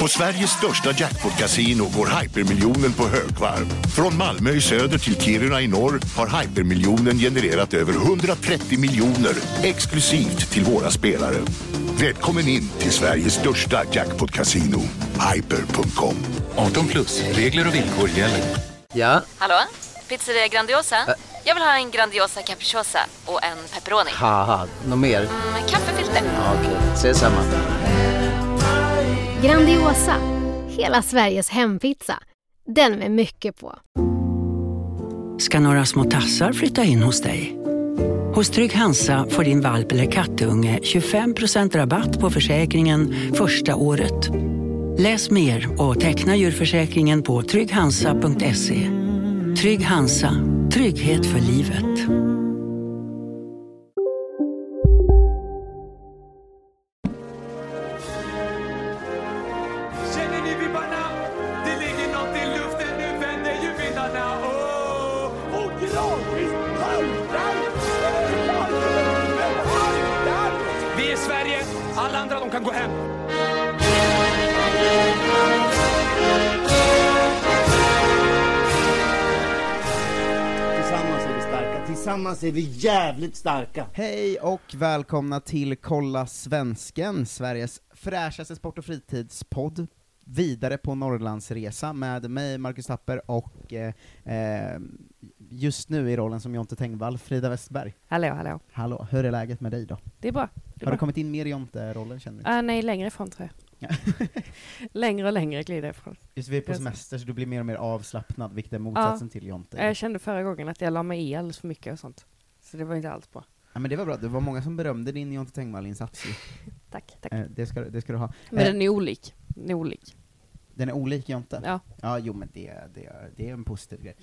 På Sveriges största jackpot-kasino går hypermiljonen på högvarv. Från Malmö i söder till Kiruna i norr har hypermiljonen genererat över 130 miljoner exklusivt till våra spelare. Välkommen in till Sveriges största jackpot-kasino, hyper.com. 18 plus, regler och villkor gäller. Ja, Hallå? Pizzeria Grandiosa? Jag vill ha en Grandiosa capriciosa och en pepperoni. något mer? Med kaffefilter. Ja, Okej, ses samma. Grandiosa, hela Sveriges hempizza. Den med mycket på. ska några små tassar flytta in hos dig. Hos Trygg Hansa får din valp eller kattunge 25% rabatt på försäkringen första året. Läs mer och teckna djurförsäkringen på trygghansa.se. Trygg Hansa, trygghet för livet. Tillsammans är vi jävligt starka. Hej och välkomna till Kolla Svensken, Sveriges fräschaste sport och fritidspodd. Vidare på Norrlandsresa med mig, Marcus Tapper, och eh, eh, just nu i rollen som Jonte Tengvall, Frida Westberg. Hallå, hallå. Hallå, hur är läget med dig då? Det är bra. Det är Har bra. du kommit in mer i Jonte-rollen känner du? Ah, nej, längre ifrån tror jag. längre och längre glider jag ifrån. Just vi är på semester så du blir mer och mer avslappnad, vilket är motsatsen till Jonte. Jag kände förra gången att jag la mig i alldeles för mycket och sånt. Så det var inte alls bra. Ja, men det var bra, det var många som berömde din Jonte Tengvall-insats. Tack, tack. Eh, det, ska, det ska du ha. Men Eh, den är olik. Den är olik. Den är olik Jonte? Ja. Ja, jo men det, det, det är en positiv grej.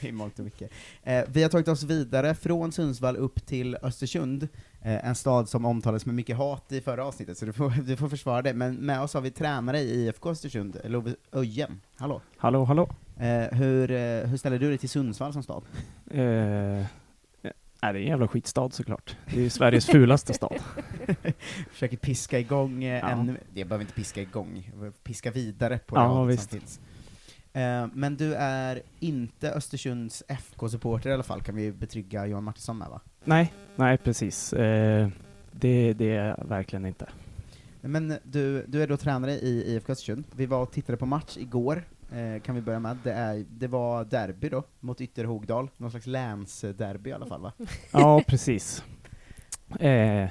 I mångt och mycket. Eh, vi har tagit oss vidare från Sundsvall upp till Östersund, eh, en stad som omtalades med mycket hat i förra avsnittet, så du får, du får försvara det. Men med oss har vi tränare i IFK Östersund, Love Öjen. Hallå. Hallå, hallå. Eh, hur, eh, hur ställer du dig till Sundsvall som stad? Nej, det är en jävla skitstad såklart. Det är ju Sveriges fulaste stad. Försöker piska igång eh, Ja. ännu, det behöver inte piska igång, piska vidare på Ja, det visst. finns. Eh, men du är inte Östersunds FK-supporter i alla fall, kan vi betrygga Johan Martinsson med va? Nej, nej precis. Eh, det, det är jag verkligen inte. Men du, du är då tränare i IFK Östersund. Vi var och tittade på match igår, eh, kan vi börja med. Det, är, det var derby då, mot Ytterhogdal. Någon slags länsderby i alla fall va? Ja, precis. Eh,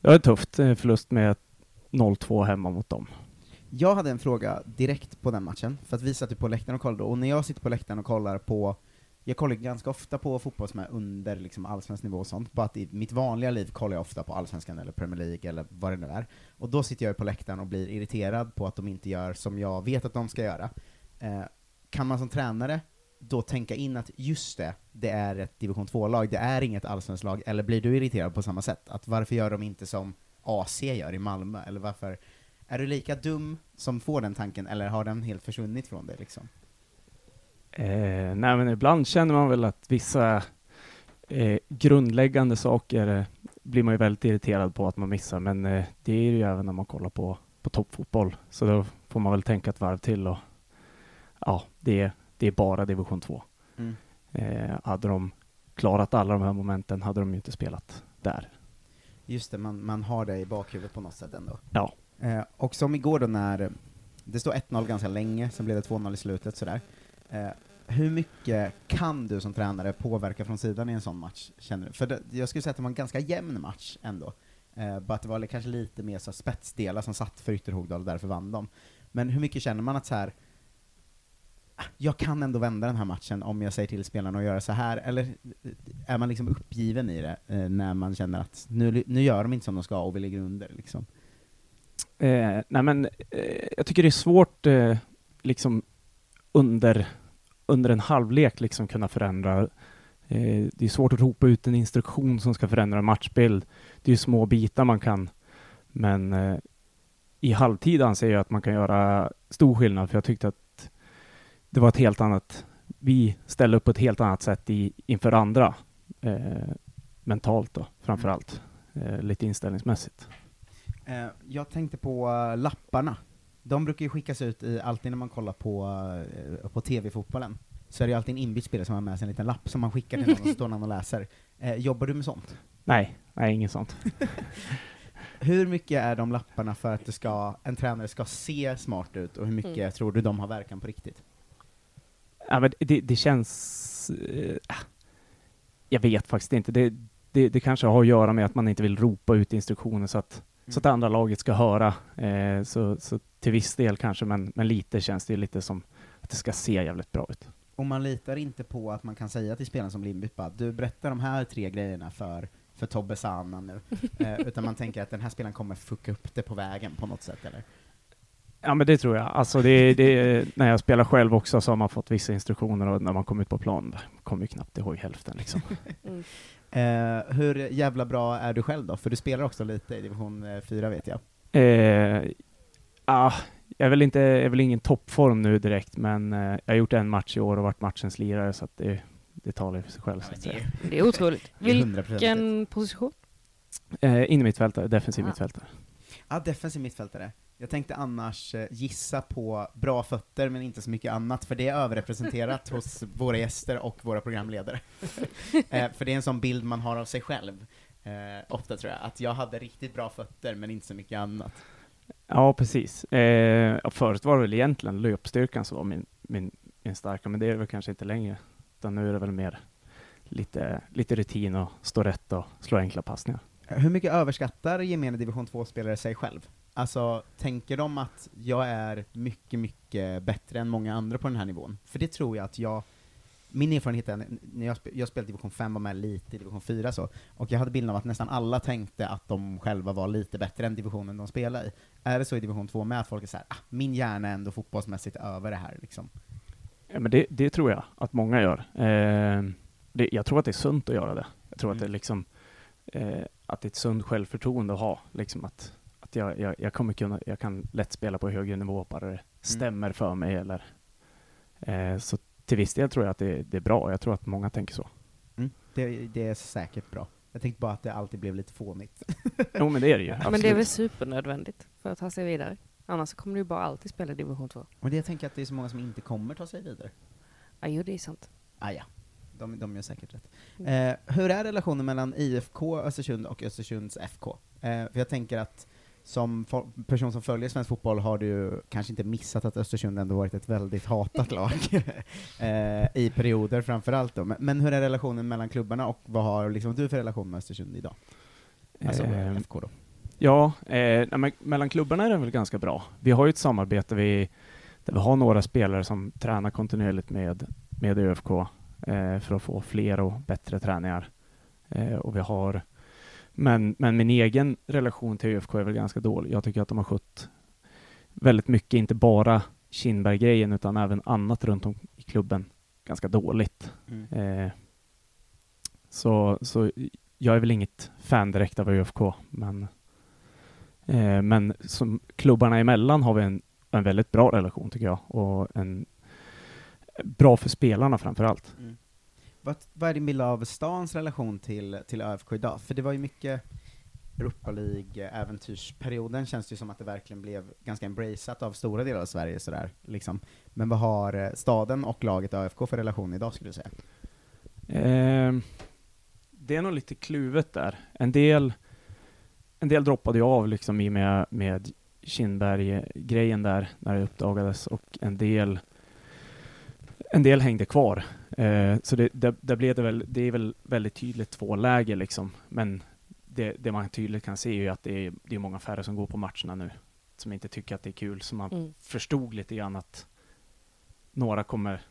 det var tufft. eh, Förlust med 0-2 hemma mot dem. Jag hade en fråga direkt på den matchen, för att vi satt ju på läktaren och kollade, och när jag sitter på läktaren och kollar på jag kollar ganska ofta på fotboll som är under liksom allsvensk nivå och sånt, bara att i mitt vanliga liv kollar jag ofta på allsvenskan eller Premier League eller vad det nu är. Och då sitter jag på läktaren och blir irriterad på att de inte gör som jag vet att de ska göra. Eh, kan man som tränare då tänka in att just det, det är ett division 2-lag, det är inget allsvenskt lag, eller blir du irriterad på samma sätt? Att varför gör de inte som AC gör i Malmö, eller varför är du lika dum som får den tanken, eller har den helt försvunnit från dig liksom? Eh, nej, men ibland känner man väl att vissa eh, grundläggande saker eh, blir man ju väldigt irriterad på att man missar, men eh, det är ju även när man kollar på, på toppfotboll. Så då får man väl tänka ett varv till och ja, det, är- det är bara division 2. Mm. Eh, hade de klarat alla de här momenten hade de ju inte spelat där. Just det, man, man har det i bakhuvudet på något sätt ändå. Ja. Eh, och som igår då när det står 1-0 ganska länge, sen blev det 2-0 i slutet sådär. Eh, hur mycket kan du som tränare påverka från sidan i en sån match, känner du? För det, jag skulle säga att det var en ganska jämn match ändå. Eh, bara att det var kanske lite mer så spetsdelar som satt för Ytterhogdal och därför vann de. Men hur mycket känner man att så här "Ah, jag kan ändå vända den här matchen om jag säger till spelarna att göra så här, eller är man liksom uppgiven i det eh, när man känner att nu, nu gör de inte som de ska och vi ligger under liksom? Eh, nej men, eh, jag tycker det är svårt eh, liksom under, under en halvlek liksom kunna förändra. Eh, det är svårt att ropa ut en instruktion som ska förändra en matchbild. Det är ju små bitar man kan, men eh, i halvtid anser jag att man kan göra stor skillnad, för jag tyckte att det var ett helt annat, vi ställde upp på ett helt annat sätt i, inför andra, eh, mentalt då, framför allt, eh, lite inställningsmässigt. Eh, jag tänkte på eh, lapparna. De brukar ju skickas ut i, alltid när man kollar på, eh, på TV-fotbollen. Så är det ju alltid en inbytt spelare som har med sig en liten lapp som man skickar till någon och så står någon och läser. Eh, jobbar du med sånt? Nej, nej, inget sånt. Hur mycket är de lapparna för att det ska, en tränare ska se smart ut, och hur mycket Mm. tror du de har verkan på riktigt? Ja, men det, det känns... eh, jag vet faktiskt inte. Det, det, det kanske har att göra med att man inte vill ropa ut instruktioner så att, så att andra laget ska höra. Eh, så, så till viss del kanske, men, men lite känns det ju lite som att det ska se jävligt bra ut. Och man litar inte på att man kan säga till spelaren som inbytt bara, du berättar de här tre grejerna för, för Tobbe Sanna nu. eh, utan man tänker att den här spelaren kommer fucka upp det på vägen på något sätt, eller? Ja, men det tror jag. Alltså det, det, när jag spelar själv också så har man fått vissa instruktioner och när man kommer ut på plan kommer ju knappt ihåg hälften liksom. Mm. Eh, hur jävla bra är du själv då? För du spelar också lite i division eh, 4 vet jag. Eh, ah, jag är väl inte, jag är väl ingen toppform nu direkt, men eh, jag har gjort en match i år och varit matchens lirare, så att det, det talar ju för sig själv. så att säga. Det är otroligt. Det är 100% Vilken position? Eh, in i mittfältare, defensiv Ah. mittfältare. Ja, defensiv mittfältare. Jag tänkte annars eh, gissa på bra fötter, men inte så mycket annat, för det är överrepresenterat hos våra gäster och våra programledare. eh, för det är en sån bild man har av sig själv, eh, ofta tror jag, att jag hade riktigt bra fötter, men inte så mycket annat. Ja, precis. Eh, förut var det väl egentligen löpstyrkan som var min, min, min starka, men det är det väl kanske inte längre. Utan nu är det väl mer lite, lite rutin och stå rätt och slå enkla passningar. Hur mycket överskattar gemene division 2-spelare sig själv? Alltså, tänker de att jag är mycket, mycket bättre än många andra på den här nivån? För det tror jag att jag, min erfarenhet är, när jag, spe, jag spelade division 5, var med lite i division 4 så, och jag hade bilden av att nästan alla tänkte att de själva var lite bättre än divisionen de spelar i. Är det så i division 2 med, att folk är såhär, ah, min hjärna är ändå fotbollsmässigt över det här liksom? Ja, men det, det tror jag att många gör. Eh, det, jag tror att det är sunt att göra det. Jag tror att det är liksom eh, att det är ett sunt självförtroende att ha. Liksom att, att jag, jag, jag kommer kunna, jag kan lätt spela på högre nivå bara det stämmer för mig. Eller, eh, så till viss del tror jag att det, det är bra. Jag tror att många tänker så. Mm, det, det är säkert bra. Jag tänkte bara att det alltid blev lite fånigt. Jo, men det är det ju. Men det är absolut. väl supernödvändigt för att ta sig vidare. Annars kommer du ju bara alltid spela i division 2. Och det jag tänker att det är så många som inte kommer ta sig vidare. Ja, jo, det är sant. Ah, ja. De, de gör säkert rätt. Eh, hur är relationen mellan IFK Östersund och Östersunds FK? Eh, för jag tänker att som person som följer svensk fotboll har du kanske inte missat att Östersund ändå varit ett väldigt hatat lag eh, i perioder framförallt då. Men, men hur är relationen mellan klubbarna och vad har liksom du för relation med Östersund idag? Alltså Eh, FK då. Ja, eh, nej, mellan klubbarna är det väl ganska bra. Vi har ju ett samarbete vi, där vi har några spelare som tränar kontinuerligt med, med ÖFK eh, för att få fler och bättre träningar. Eh, och vi har, men, men min egen relation till ÖFK är väl ganska dålig. Jag tycker att de har skött väldigt mycket, inte bara Kindberg-grejen utan även annat runt om i klubben ganska dåligt. Mm. Eh, så, så jag är väl inget fan direkt av ÖFK, men, eh, men som klubbarna emellan har vi en, en väldigt bra relation tycker jag och en bra för spelarna framför allt. Mm. Vad, vad är din bild av stans relation till, till ÖFK idag? För det var ju mycket Europa League-äventyrsperioden känns det ju som att det verkligen blev ganska embraceat av stora delar av Sverige sådär, liksom. Men vad har eh, staden och laget ÖFK för relation idag skulle du säga? Eh, det är nog lite kluvet där. En del, en del droppade ju av liksom i med, med Kindberg-grejen där när det uppdagades och en del en del hängde kvar. Eh, så det, det, det, blev det, väl, det är väl väldigt tydligt två läger liksom. Men det, det man tydligt kan se är ju att det är, det är många färre som går på matcherna nu. Som inte tycker att det är kul. Så man Mm. förstod lite grann att några kommer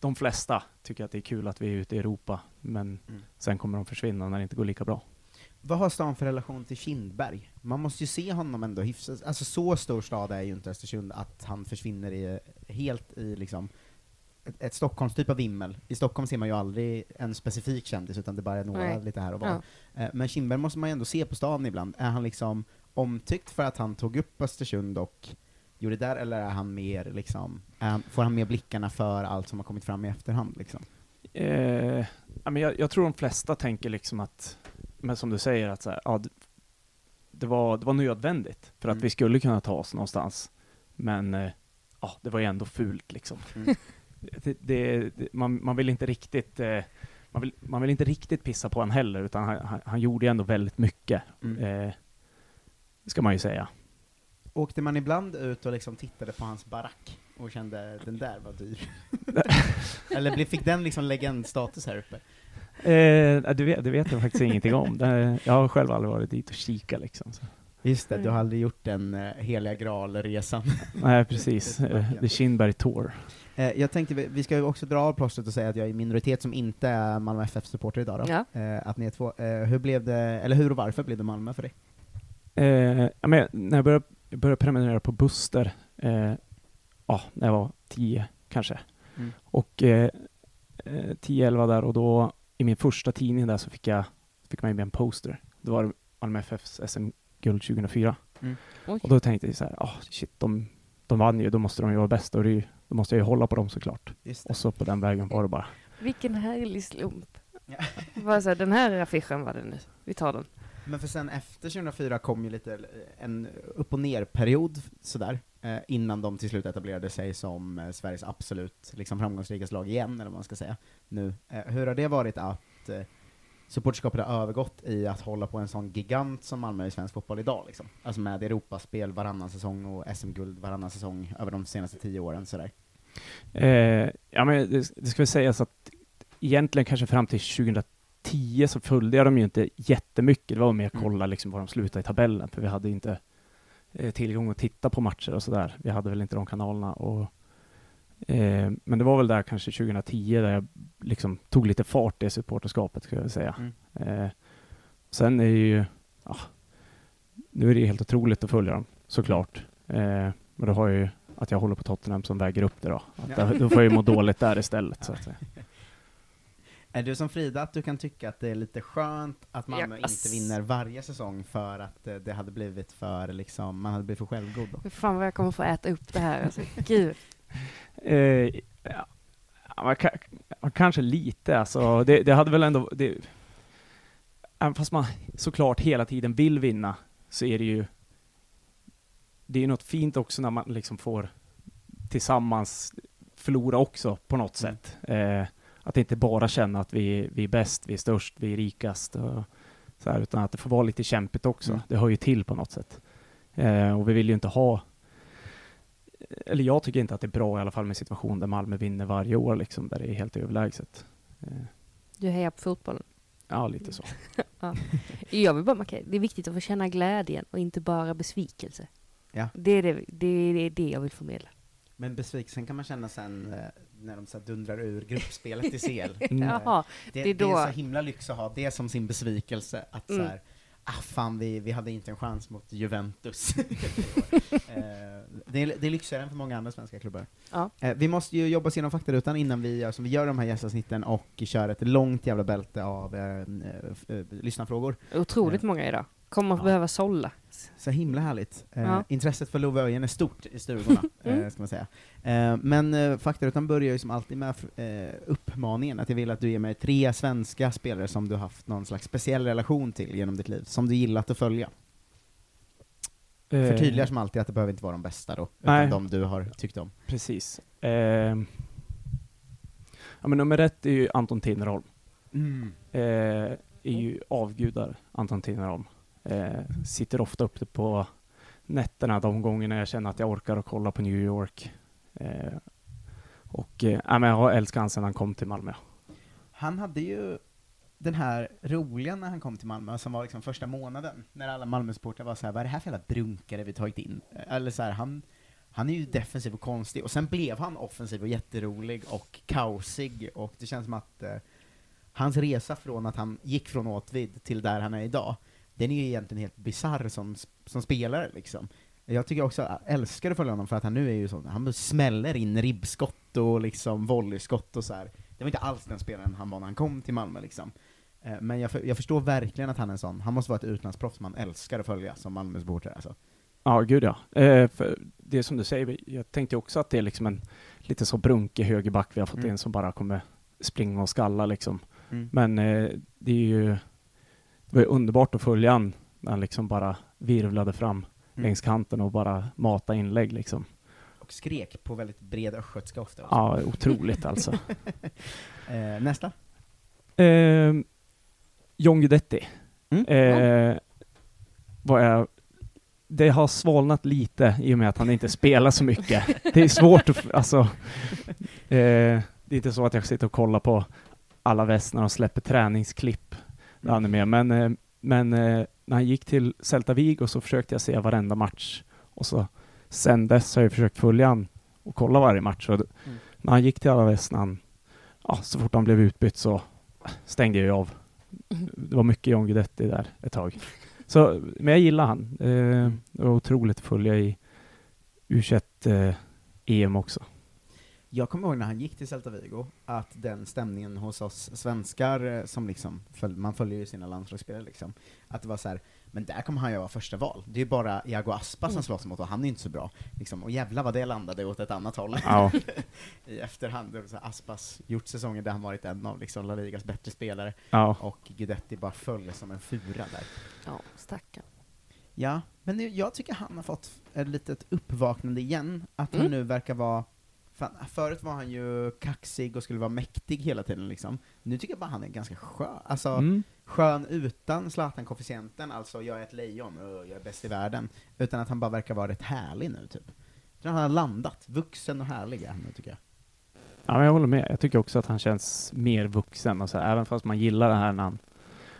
de flesta tycker att det är kul att vi är ute i Europa, men Mm. sen kommer de försvinna när det inte går lika bra. Vad har stan för relation till Kindberg? Man måste ju se honom ändå hyfsat, alltså så stor stad är ju inte Östersund att han försvinner i, helt i liksom ett, ett Stockholms typ av vimmel. I Stockholm ser man ju aldrig en specifik kändis, utan det bara är några Nej. lite här och var. Ja. Eh, Men Kindberg måste man ju ändå se på stan ibland. Är han liksom omtyckt för att han tog upp Östersund och gjorde det där, eller är han mer liksom, han, får han mer blickarna för allt som har kommit fram i efterhand liksom? Eh, jag, jag tror de flesta tänker liksom att, men som du säger, att så här, ja, det var, det var nödvändigt för att Mm. vi skulle kunna ta oss någonstans. Men eh, ja, det var ju ändå fult liksom. Mm. Det, det, man, man vill inte riktigt eh, man vill, man vill inte riktigt pissa på honom heller, utan han, han, han gjorde ju ändå väldigt mycket. Mm. Eh, ska man ju säga. Åkte man ibland ut och liksom tittade på hans barack och kände den där var dyr? Eller fick den liksom legendstatus här uppe? Eh, det, vet, det vet jag faktiskt ingenting om. Det, jag har själv aldrig varit dit och kikat liksom. Så. Just det, du har aldrig gjort den uh, heliga graal-resan. Nej, precis. Eh, The Kindberg Tour. Eh, jag tänkte, vi, vi ska ju också dra av plåstret och säga att jag är i minoritet som inte är Malmö FF-supporter idag då. Ja. Eh, att ni är två. Hur blev det, eller hur och varför blev det Malmö för dig? Ja, men när jag började, jag började prenumerera på Buster, ja, när jag var 10 kanske. Mm. Och eh, eh, 10-11 där och då i min första tidning där så fick jag fick man ju med en poster. Det var Malmö FFs SM-guld 2004. Mm. Och då tänkte jag så här, ah shit, de, de vann ju, då måste de ju vara bäst och det, då måste jag ju hålla på dem såklart. Och så på den vägen var det bara. Vilken härlig slump. Ja. Bara så här, den här affischen var det nu. Vi tar den. Men för sen efter 2004 kom ju lite en upp och ner-period sådär, eh, innan de till slut etablerade sig som eh, Sveriges absolut liksom, framgångsrikaste lag igen, eller vad man ska säga, nu. Eh, hur har det varit att supporterskapet har övergått i att hålla på en sån gigant som Malmö i svensk fotboll idag, liksom? Alltså med Europaspel varannan säsong och SM-guld varannan säsong över de senaste tio åren, sådär. Eh, ja, men det, det ska väl sägas att egentligen kanske fram till 2010 så följde jag dem ju inte jättemycket. Det var mer Mm. kolla liksom var de slutade i tabellen, för vi hade inte eh, tillgång att titta på matcher och sådär. Vi hade väl inte de kanalerna. Och, eh, men det var väl där kanske 2010 där jag liksom tog lite fart i supporterskapet, skulle jag säga. Mm. Eh, sen är det ju, ja, nu är det ju helt otroligt att följa dem, såklart. Eh, men då har jag ju att jag håller på Tottenham som väger upp det då. Att Ja. då, får jag ju må dåligt där istället, så att säga. Är du som Frida, att du kan tycka att det är lite skönt att Malmö Ja, ass. inte vinner varje säsong för att eh, det hade blivit för, liksom, man hade blivit för självgod då? Fy fan vad jag kommer få äta upp det här. Alltså, gud. Eh, kanske lite, alltså. Det, det hade väl ändå... Det, även fast man såklart hela tiden vill vinna, så är det ju... Det är något fint också när man liksom får tillsammans förlora också på något Mm. sätt. Eh, att inte bara känna att vi, vi är bäst, vi är störst, vi är rikast. Och så här, utan att det får vara lite kämpigt också. Mm. Det hör ju till på något sätt. Eh, och vi vill ju inte ha eller jag tycker inte att det är bra i alla fall med situation där Malmö vinner varje år, liksom, där det är helt överlägset. Eh, Du hejar på fotbollen. ja, lite så. Ja. Jag vill bara markera, det är viktigt att få känna glädjen och inte bara besvikelse. Ja. Det, är det, det är det jag vill förmedla. Men besvikelsen kan man känna sen eh, när de så här dundrar ur gruppspelet i CL. Mm. Jaha, det, det är det är då- så himla lyx att ha det som sin besvikelse, att så Mm. Ah fan vi, vi hade inte en chans mot Juventus. eh, det, är, det är lyxigare än för många andra svenska klubbar. Ja. Eh, vi måste ju jobba oss igenom faktarutan innan vi gör som vi gör de här gästavsnitten och kör ett långt jävla bälte av eh, eh, lyssnarfrågor. otroligt många idag. Kommer att Ja. behöva sålla. Så himla härligt. Eh, Ja. Intresset för Love Öjen är stort i stugorna, Mm. eh, ska man säga. Eh, men eh, faktarutan börjar ju som alltid med eh, uppmaningen att jag vill att du ger mig tre svenska spelare som du haft någon slags speciell relation till genom ditt liv, som du gillat att följa. Eh, Förtydligar som alltid att det behöver inte vara de bästa då, utan Nej. de du har tyckt om. Precis. Eh, ja, men nummer ett är ju Anton Tinnerholm. Eh, är ju avgudar, Anton Tinnerholm. Eh, sitter ofta uppe på nätterna de gångerna jag känner att jag orkar och kolla på New York. Eh, och eh, men jag har älskat han sedan han kom till Malmö. Han hade ju den här roliga när han kom till Malmö, som var liksom första månaden, när alla Malmösupportrar var så här, vad är det här för jävla brunkare vi tagit in? Eller så här, han, han är ju defensiv och konstig, och sen blev han offensiv och jätterolig och kaosig, och det känns som att eh, hans resa från att han gick från Åtvid till där han är idag, den är ju egentligen helt bisarr som, som spelare liksom. Jag tycker också, jag älskar att följa honom för att han nu är ju sån, han smäller in ribbskott och liksom volleyskott och så här. Det var inte alls den spelaren han var när han kom till Malmö liksom. Eh, Men jag, jag förstår verkligen att han är en sån, han måste vara ett utlandsproffs man älskar att följa som Malmösupporter alltså. Ja, gud ja. Eh, det som du säger, jag tänkte också att det är liksom en lite så brunkig högerback vi har fått Mm. in som bara kommer springa och skalla liksom. Mm. Men eh, det är ju det var ju underbart att följa han När han liksom bara virvlade fram Mm. längs kanten och bara mata inlägg liksom. Och skrek på väldigt bred östgötska ofta också. Ja, otroligt alltså. eh, nästa? Eh, John Guidetti. Mm. Eh, vad är, det har svalnat lite i och med att han inte spelar så mycket. Det är svårt att, alltså, eh, det är inte så att jag sitter och kollar på alla väst när de släpper träningsklipp där han är med, men, eh, men eh, när han gick till Celta Vigo så försökte jag se varenda match och så sen dess har jag försökt följa han och kolla varje match och Mm. när han gick till när han, ja, så fort han blev utbytt så stängde jag av. Det var mycket John Guidetti där ett tag. Så, men jag gillar han. Eh, det var otroligt att följa i U21 eh, EM också. Jag kommer ihåg när han gick till Celta Vigo, att den stämningen hos oss svenskar, eh, som liksom, följ, man följer ju sina landslagsspelare liksom, att det var så här, men där kommer han ju vara första val. Det är ju bara Iago Aspas som slåss mot och han är ju inte så bra. Liksom, och jävla vad det landade åt ett annat håll. Ja. I efterhand, så här, Aspas gjort säsonger där han varit en av liksom, La Ligas bättre spelare, Ja. och Guidetti bara föll som en fura där. Ja, stackarn. Ja, men nu, jag tycker han har fått ett litet uppvaknande igen, att han Mm. nu verkar vara Fan, förut var han ju kaxig och skulle vara mäktig hela tiden liksom. Nu tycker jag bara han är ganska skön. Alltså, Mm. skön utan Zlatan-koefficienten, alltså jag är ett lejon och jag är bäst i världen. Utan att han bara verkar vara rätt härlig nu, typ. Jag tror han har landat. Vuxen och härlig är han nu, tycker jag. Ja, men jag håller med. Jag tycker också att han känns mer vuxen och så här, även fast man gillar det här när han,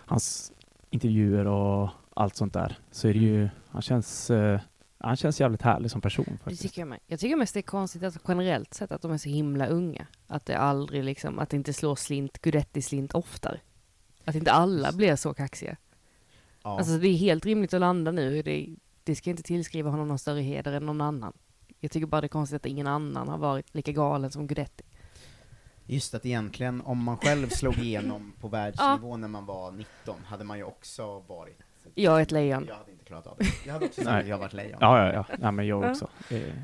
hans intervjuer och allt sånt där, så är det ju, han känns, eh, han känns jävligt härlig som person Det faktiskt. tycker jag med. Jag tycker mest det är konstigt att generellt sett att de är så himla unga. Att det aldrig liksom, att det inte slår slint, Guidetti-slint oftare. Att inte alla blir så kaxiga. Ja. Alltså det är helt rimligt att landa nu. Det, det ska inte tillskriva honom någon större heder än någon annan. Jag tycker bara det är konstigt att ingen annan har varit lika galen som Guidetti. Just att egentligen, om man själv slog igenom på världsnivå när man var 19, hade man ju också varit... Jag är ett lejon. Jag hade inte klarat av det. Jag hade också sagt Nej. att jag varit lejon. Ja, ja, ja. ja men jag Ja. också. Eh,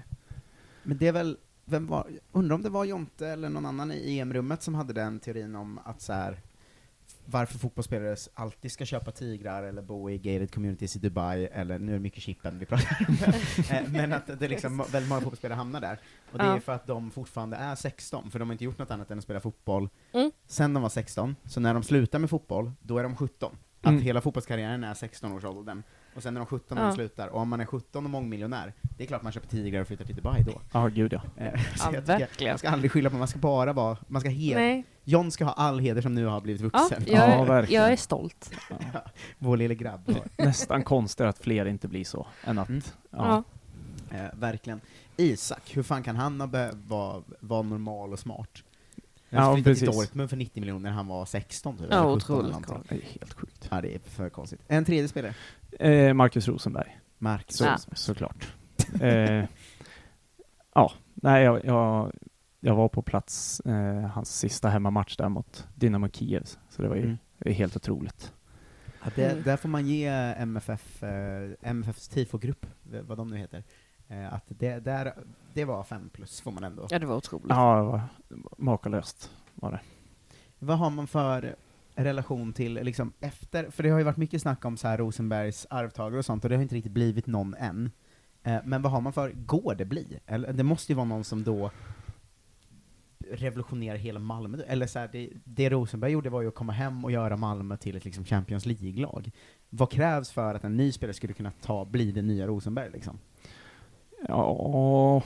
Men det är väl, vem var, undrar om det var Jonte eller någon annan i EM-rummet som hade den teorin om att så här varför fotbollsspelare alltid ska köpa tigrar eller bo i gated communities i Dubai, eller nu är det mycket chippen vi pratar om, Eh, men att det är liksom väldigt många fotbollsspelare hamnar där. Och det är Ja. för att de fortfarande är 16, för de har inte gjort något annat än att spela fotboll Mm. sen de var 16, så när de slutar med fotboll, då är de 17. Att Mm. hela fotbollskarriären är 16-årsåldern, och sen är de 17 när de Ja. slutar, och om man är 17 och mångmiljonär, det är klart man köper tigrar och flyttar till Dubai då. Ja, gud ja. Eh, Ja, så jag tycker verkligen. Man ska aldrig skylla på, man ska bara vara, man ska heder, Nej. John ska ha all heder som nu har blivit Ja, vuxen. jag, Ja, är, verkligen. jag är stolt. Vår lille grabb. Nästan konstigt att fler inte blir så, än att... Mm. Ja. Ja. Eh, verkligen. Isak, hur fan kan han vara var normal och smart? Ja, Han flyttade till precis. Dortmund för 90 miljoner när han var 16 typ, Ja, eller 17 eller otroligt. Det är helt sjukt. Ja, det är för konstigt. En tredje spelare? Eh, Marcus Rosenberg. Mark. Så, Ja. Såklart. Eh, ja, nej, jag, jag, jag var på plats eh, hans sista hemmamatch där mot Dynamo Kiev, så det var ju Mm. det helt otroligt. Ja, det, Mm. Där får man ge MFF, eh, MFFs tifogrupp, vad de nu heter, att det, där, det var fem plus, får man ändå. Ja, det var otroligt. Ja, det var makalöst var det. Vad har man för relation till, liksom, efter, för det har ju varit mycket snack om så här Rosenbergs arvtagare och sånt, och det har inte riktigt blivit någon än. Eh, men vad har man för, går det bli? Eller, det måste ju vara någon som då revolutionerar hela Malmö, eller så här, det, det Rosenberg gjorde var ju att komma hem och göra Malmö till ett liksom Champions League-lag. Vad krävs för att en ny spelare skulle kunna ta, bli den nya Rosenberg liksom? Ja,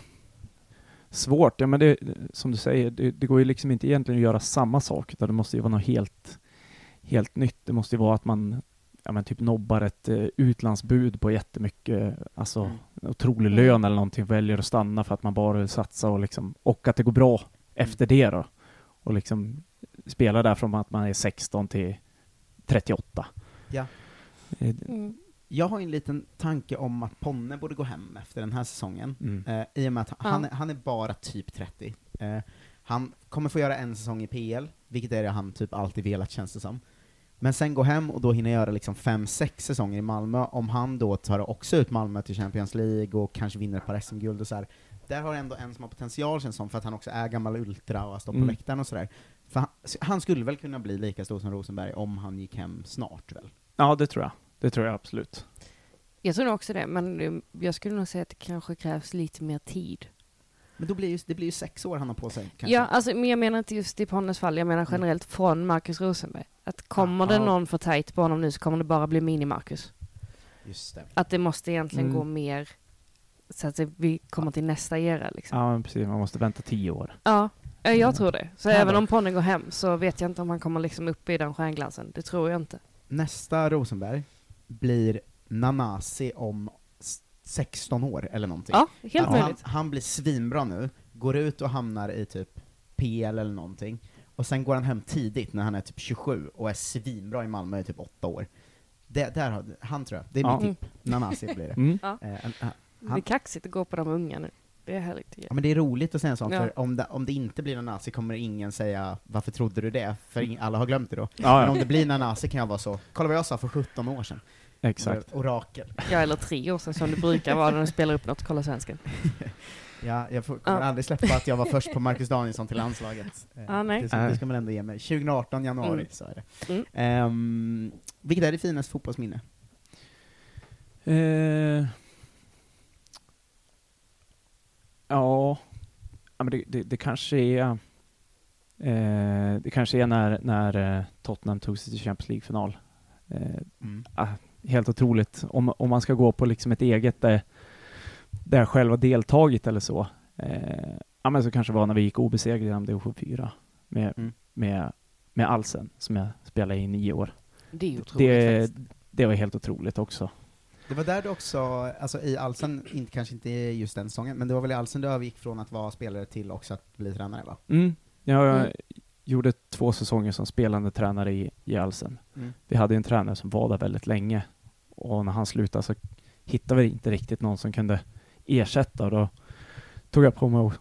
svårt. Ja, men det, som du säger, det, det går ju liksom inte egentligen att göra samma sak, utan det måste ju vara något helt, helt nytt. Det måste ju vara att man ja, men typ nobbar ett eh, utlandsbud på jättemycket, alltså Mm. otrolig lön eller någonting, väljer att stanna för att man bara vill satsa och liksom, och att det går bra efter det då. Och liksom spela där från att man är 16 till 38. Ja. Eh, Mm. Jag har en liten tanke om att Ponne borde gå hem efter den här säsongen, Mm. eh, i och med att han, Ja. är- han är bara typ 30. Eh, han kommer få göra en säsong i PL, vilket är det han typ alltid velat känns det som. Men sen gå hem och då hinna göra liksom fem, sex säsonger i Malmö, om han då tar också ut Malmö till Champions League och kanske vinner ett par SM-guld och så här. Där har ändå en som har potential känns som, för att han också är gammal ultra och har stått på Mm. läktaren och sådär. Han, han skulle väl kunna bli lika stor som Rosenberg om han gick hem snart väl? Ja, det tror jag. Det tror jag absolut. Jag tror nog också det, men jag skulle nog säga att det kanske krävs lite mer tid. Men då blir ju, det blir ju sex år han har på sig. Kanske. Ja, alltså, men jag menar inte just i Ponnes fall, jag menar generellt från Marcus Rosenberg. Att kommer det Aha. någon för tajt på honom nu så kommer det bara bli mini-Marcus. Just det. Att det måste egentligen Mm. gå mer så att det- vi kommer till nästa era liksom. Ja, men precis. Man måste vänta tio år. Ja, jag Mm. tror det. Så Här även då? om Ponne går hem så vet jag inte om han kommer liksom upp i den stjärnglansen. Det tror jag inte. Nästa Rosenberg blir Nanasi om s- 16 år eller någonting. Ja, helt Att han, möjligt. han blir svinbra nu, går ut och hamnar i typ PL eller någonting, och sen går han hem tidigt när han är typ 27 och är svinbra i Malmö i typ 8 år. Det, där har, han tror jag, det är Ja. mitt tipp. Nanasi blir det. Mm. Ja. Eh, en- eh, Det är kaxigt att gå på de unga nu. Det är härligt ja, men det är roligt att säga en sån, Ja. för om det, om det inte blir Nanasi kommer ingen säga 'Varför trodde du det?' För alla har glömt det då. Ja, Men ja. om det blir Nanasi kan jag vara så, kolla vad jag sa för 17 år sedan. Exakt. Orakel. Ja, eller tre år sedan som det brukar vara när du spelar upp något, kolla svensken. Ja, jag får, kommer Ja. aldrig släppa att jag var först på Marcus Danielsson till landslaget. Ja, nej. Det, ska, det ska man ändå ge mig. 2018 januari, Mm. så är det. Mm. Ehm, vilket är det finaste fotbollsminne? Eh, ja, men det, det, det kanske är eh, det kanske är när, när Tottenham tog sig till Champions League-final. Eh, Mm. Helt otroligt. Om, om man ska gå på liksom ett eget där, där jag själv har deltagit eller så. Eh, ja men så kanske det var när vi gick obesegrade genom division 4 med, Mm. med, med Alsen som jag spelade i nio år. Det är otroligt Det, faktiskt. det var helt otroligt också. Det var där du också, alltså i Alsen, inte, kanske inte i just den säsongen, men det var väl i Alsen du övergick från att vara spelare till också att bli tränare va? Mm. Jag Mm. Gjorde två säsonger som spelande tränare i, i Alsen. Mm. Vi hade en tränare som var där väldigt länge och när han slutade så hittade vi inte riktigt någon som kunde ersätta och då tog jag på mig att,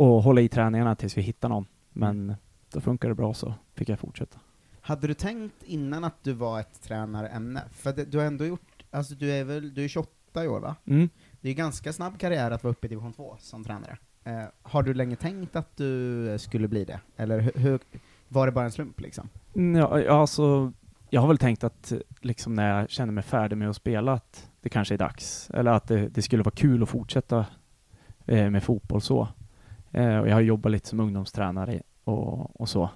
att hålla i träningarna tills vi hittade någon. Men då funkade det bra så fick jag fortsätta. Hade du tänkt innan att du var ett tränarämne? För det, du har ändå gjort, alltså du är väl, du är 28 i år va? Mm. Det är ganska snabb karriär att vara uppe i division 2 som tränare. Eh, har du länge tänkt att du skulle bli det? Eller hur, hur, var det bara en slump liksom? Mm, Ja, ja, alltså, jag har väl tänkt att liksom när jag känner mig färdig med att spela att det kanske är dags. Eller att det, det skulle vara kul att fortsätta eh, med fotboll så. Eh, och jag har jobbat lite som ungdomstränare och, och så.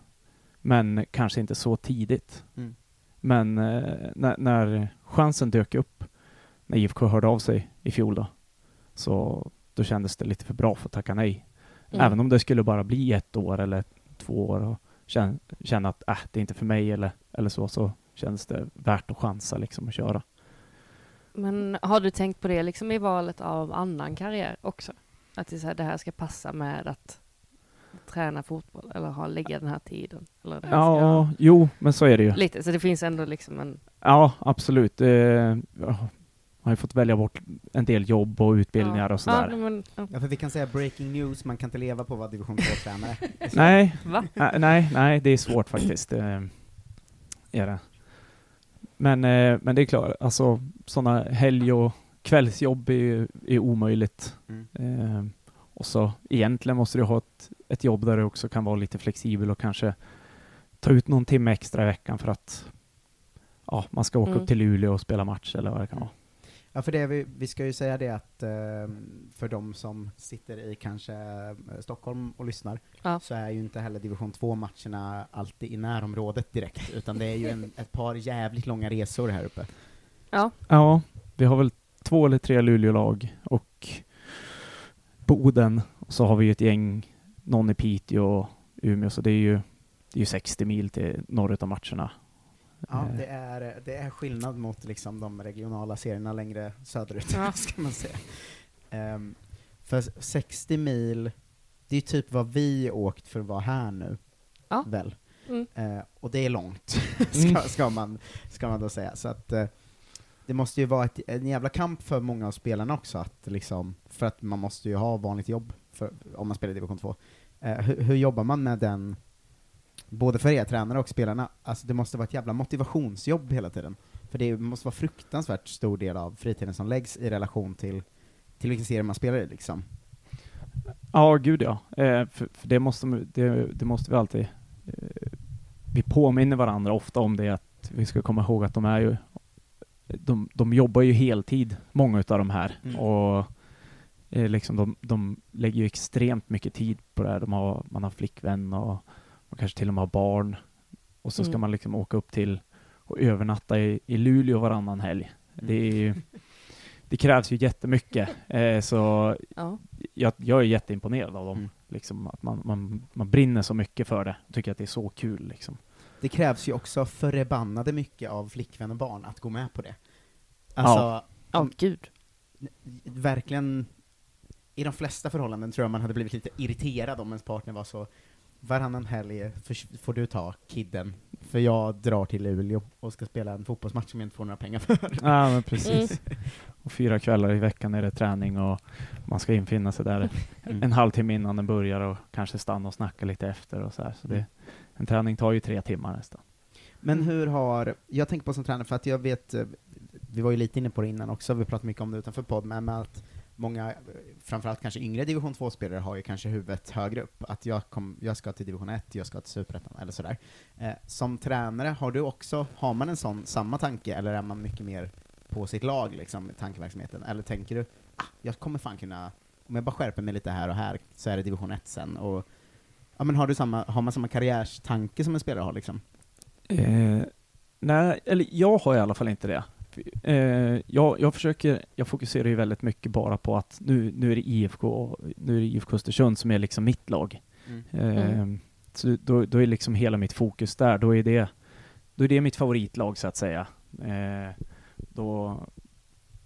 Men kanske inte så tidigt. Mm. Men eh, när, när chansen dök upp, när IFK hörde av sig i fjol då, så då kändes det lite för bra för att tacka nej. Mm. Även om det skulle bara bli ett år eller två år och känna, känna att äh, det är inte för mig eller, eller så, så kändes det värt att chansa liksom och köra. Men har du tänkt på det liksom i valet av annan karriär också? Att det, här, det här ska passa med att träna fotboll eller ha, lägga den här tiden? Eller här ska- Ja, jo, men så är det ju. Lite, så det finns ändå liksom en... Ja, absolut. Eh, har ju fått välja bort en del jobb och utbildningar ja. och sådär. Ja, men, ja. Ja, för vi kan säga breaking news, man kan inte leva på att vara division 2-tränare. Nej, nej, nej, det är svårt faktiskt. Eh, är det. Men, eh, men det är klart, alltså sådana helg och kvällsjobb är, ju- är omöjligt. Mm. Eh, och så egentligen måste du ha ett, ett jobb där du också kan vara lite flexibel och kanske ta ut någon timme extra i veckan för att ja, man ska åka Mm. upp till Luleå och spela match eller vad det kan vara. Ja, för det, vi, vi ska ju säga det att eh, för de som sitter i kanske eh, Stockholm och lyssnar, Ja. så är ju inte heller division 2-matcherna alltid i närområdet direkt, utan det är ju en, ett par jävligt långa resor här uppe. Ja. Ja, vi har väl två eller tre Luleå-lag och Boden och så har vi ju ett gäng, någon i Piteå och Umeå, så det är ju, det är ju 60 mil till norrut av matcherna. Ja, Eh, det är, det är skillnad mot liksom de regionala serierna längre söderut, Ja. ska man säga. Ehm, för 60 mil, det är typ vad vi åkt för att vara här nu, Ja. väl? Mm. Eh, och det är långt, Mm. ska, ska, man, ska man då säga. Så att eh, det måste ju vara ett, en jävla kamp för många av spelarna också, att liksom, för att man måste ju ha vanligt jobb för, om man spelar i division 2. Eh, hur, hur jobbar man med den, både för er tränare och spelarna? Alltså det måste vara ett jävla motivationsjobb hela tiden. För det måste vara fruktansvärt stor del av fritiden som läggs i relation till, till vilken serie man spelar i liksom. Ja, gud ja. Eh, för, för det, måste, det, det måste vi alltid... Eh, vi påminner varandra ofta om det, att vi ska komma ihåg att de är ju de, de jobbar ju heltid, många av de här. Mm. Och eh, liksom de, de lägger ju extremt mycket tid på det här. De har, man har flickvän och kanske till och med har barn. Och så ska Mm. man liksom åka upp till och övernatta i, i Luleå varannan helg. Det, är ju, det krävs ju jättemycket. Eh, så Ja. jag, jag är jätteimponerad av dem. Mm. Liksom, att man, man, man brinner så mycket för det. och tycker att det är så kul. Liksom. Det krävs ju också förbannade mycket av flickvän och barn att gå med på det. Alltså, Ja, gud. verkligen, i de flesta förhållanden tror jag man hade blivit lite irriterad om ens partner var så Varannan helg får du ta kidden, för jag drar till Luleå och ska spela en fotbollsmatch som jag inte får några pengar för. Ja, men precis. Och fyra kvällar i veckan är det träning och man ska infinna sig där Mm. en halvtimme innan den börjar och kanske stanna och snacka lite efter och så här. Så det, en träning tar ju tre timmar nästan. Men hur har, jag tänker på som tränare, för att jag vet, eh, vi var ju lite inne på det innan också, vi pratade mycket om det utanför podd, men med att många, framförallt kanske yngre division 2-spelare har ju kanske huvudet högre upp, att jag, kom, jag ska till division 1, jag ska till superettan, eller sådär. Eh, som tränare, har du också, har man en sån, samma tanke, eller är man mycket mer på sitt lag, liksom, i tankeverksamheten? Eller tänker du, ah, jag kommer fan kunna, om jag bara skärper mig lite här och här, så är det division 1 sen, och Ja men har du samma, har man samma karriärstanke som en spelare har liksom? Eh, nej, eller jag har i alla fall inte det. Eh, jag, jag försöker, jag fokuserar ju väldigt mycket bara på att nu, nu är det IFK, nu är det IFK Östersund som är liksom mitt lag. Mm. Eh, Mm. Så då, då är liksom hela mitt fokus där. Då är det, då är det mitt favoritlag så att säga. Eh, då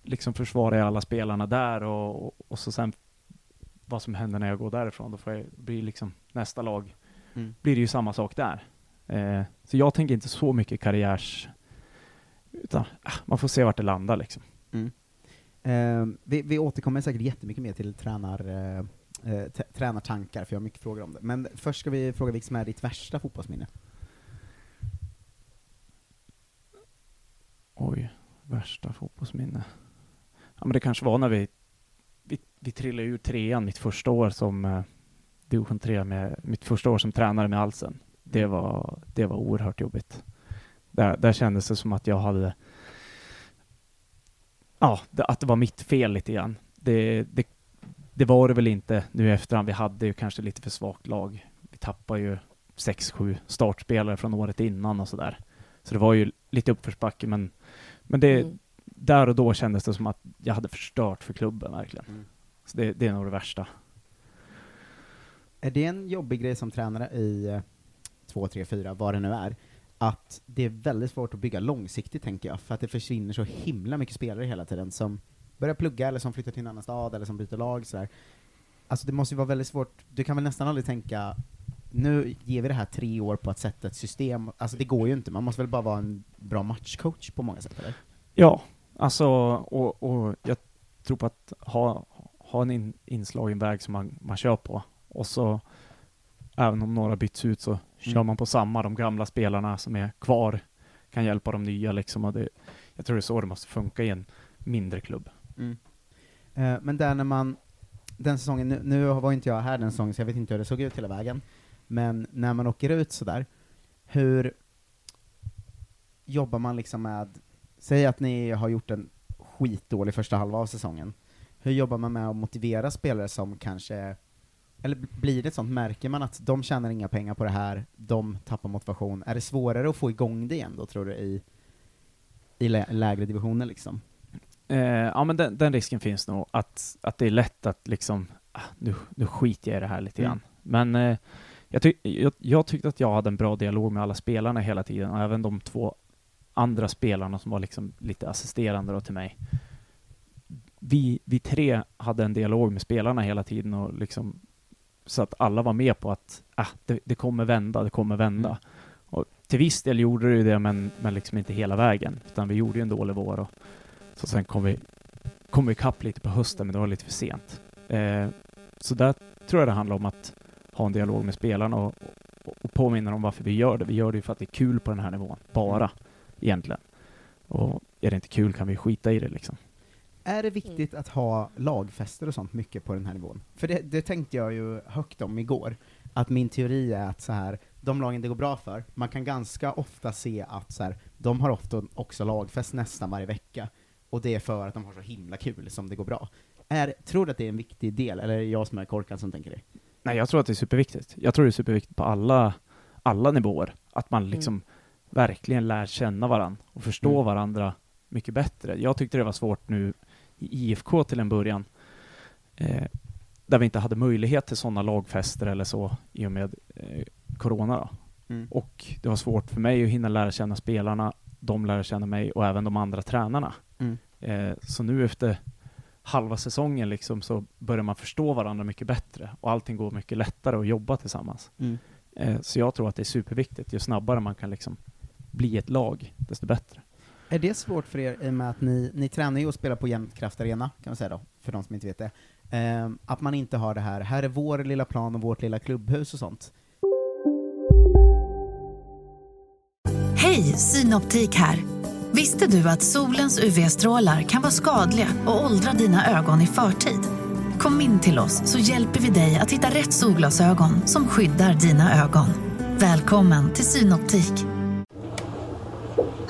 liksom försvarar jag alla spelarna där och, och, och så sen vad som händer när jag går därifrån, då får jag, blir liksom nästa lag, Mm. blir det ju samma sak där. Eh, så jag tänker inte så mycket karriärs, utan ah, man får se vart det landar liksom. Eh, vi, vi återkommer säkert jättemycket mer till tränar, eh, eh, tränartankar, för jag har mycket frågor om det. Men först ska vi fråga vilket som är ditt värsta fotbollsminne? Oj, värsta fotbollsminne. Ja men det kanske var när vi, vi, vi trillade ur trean mitt första år som eh, division 3 med, mitt första år som tränare med Alsen. Det var, det var oerhört jobbigt. Där, där kändes det som att jag hade, ja, att det var mitt fel lite grann. Det, det, det var det väl inte nu i efterhand. Vi hade ju kanske lite för svagt lag. Vi tappade ju sex, sju startspelare från året innan och sådär. Så det var ju lite uppförsbacke, men, men det, Mm. där och då kändes det som att jag hade förstört för klubben verkligen. Mm. Så det, det är nog det värsta. Är det en jobbig grej som tränare i eh, 2, 3, 4, vad det nu är, att det är väldigt svårt att bygga långsiktigt, tänker jag, för att det försvinner så himla mycket spelare hela tiden som börjar plugga, eller som flyttar till en annan stad, eller som byter lag, sådär. Alltså det måste ju vara väldigt svårt, du kan väl nästan aldrig tänka nu ger vi det här tre år på att sätta ett system, alltså det går ju inte, man måste väl bara vara en bra matchcoach på många sätt, eller? Ja, alltså, och, och jag tror på att ha, ha en in, inslagen väg som man, man kör på. Och så, även om några byts ut, så kör Mm. man på samma. De gamla spelarna som är kvar kan hjälpa de nya liksom. Och det, jag tror det är så det måste funka i en mindre klubb. Mm. Eh, men där när man, den säsongen, nu, nu var inte jag här den säsongen så jag vet inte hur det såg ut hela vägen, men när man åker ut sådär, hur jobbar man liksom med, säg att ni har gjort en skitdålig första halva av säsongen, hur jobbar man med att motivera spelare som kanske, eller blir det sånt, märker man att de tjänar inga pengar på det här, de tappar motivation, är det svårare att få igång det igen då tror du i, i lä lägre divisioner liksom? Eh, ja, men den, den risken finns nog, att, att det är lätt att liksom, ah, nu, nu skiter jag i det här lite Mm. grann. Men eh, jag, tyck, jag, jag tyckte att jag hade en bra dialog med alla spelarna hela tiden, och även de två andra spelarna som var liksom lite assisterande då till mig. Vi, vi tre hade en dialog med spelarna hela tiden, och liksom, så att alla var med på att ah, det, det kommer vända, det kommer vända. Mm. Och till viss del gjorde det ju det, men, men liksom inte hela vägen, utan vi gjorde ju en dålig vår. Och, så sen kom vi, kom vi ikapp lite på hösten, men det var lite för sent. Eh, så där tror jag det handlar om att ha en dialog med spelarna och, och, och påminna dem om varför vi gör det. Vi gör det ju för att det är kul på den här nivån, bara egentligen. Och är det inte kul kan vi skita i det liksom. Är det viktigt att ha lagfester och sånt mycket på den här nivån? För det, det tänkte jag ju högt om igår, att min teori är att så här, de lagen det går bra för, man kan ganska ofta se att så här, de har ofta också lagfest nästan varje vecka, och det är för att de har så himla kul som det går bra. Är, tror du att det är en viktig del, eller är det jag som är korkad som tänker det? Nej, jag tror att det är superviktigt. Jag tror det är superviktigt på alla, alla nivåer. Att man liksom verkligen lär känna varandra och förstå Mm. varandra mycket bättre. Jag tyckte det var svårt nu i IFK till en början, eh, där vi inte hade möjlighet till sådana lagfester eller så i och med eh, Corona. Mm. Och det var svårt för mig att hinna lära känna spelarna, de lär känna mig och även de andra tränarna. Mm. Eh, så nu efter halva säsongen liksom så börjar man förstå varandra mycket bättre och allting går mycket lättare att jobba tillsammans. Mm. Eh, så jag tror att det är superviktigt. Ju snabbare man kan liksom bli ett lag, desto bättre. Är det svårt för er i och med att ni, ni tränar ju och spelar på Jämtkraft Arena, kan man säga då, för de som inte vet det. Ehm, att man inte har det här, här är vår lilla plan och vårt lilla klubbhus och sånt. Hej, Synoptik här. Visste du att solens UV-strålar kan vara skadliga och åldra dina ögon i förtid? Kom in till oss så hjälper vi dig att hitta rätt solglasögon som skyddar dina ögon. Välkommen till Synoptik.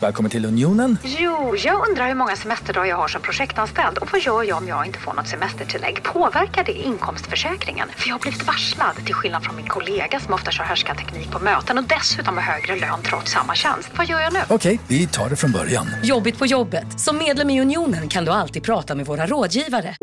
Välkommen till Unionen. Jo, jag undrar hur många semesterdagar jag har som projektanställd och vad gör jag om jag inte får något semestertillägg? Påverkar det inkomstförsäkringen? För jag har blivit varslad, till skillnad från min kollega som ofta kör härskarteknik på möten och dessutom har högre lön trots samma tjänst. Vad gör jag nu? Okej, vi tar det från början. Jobbigt på jobbet. Som medlem i Unionen kan du alltid prata med våra rådgivare.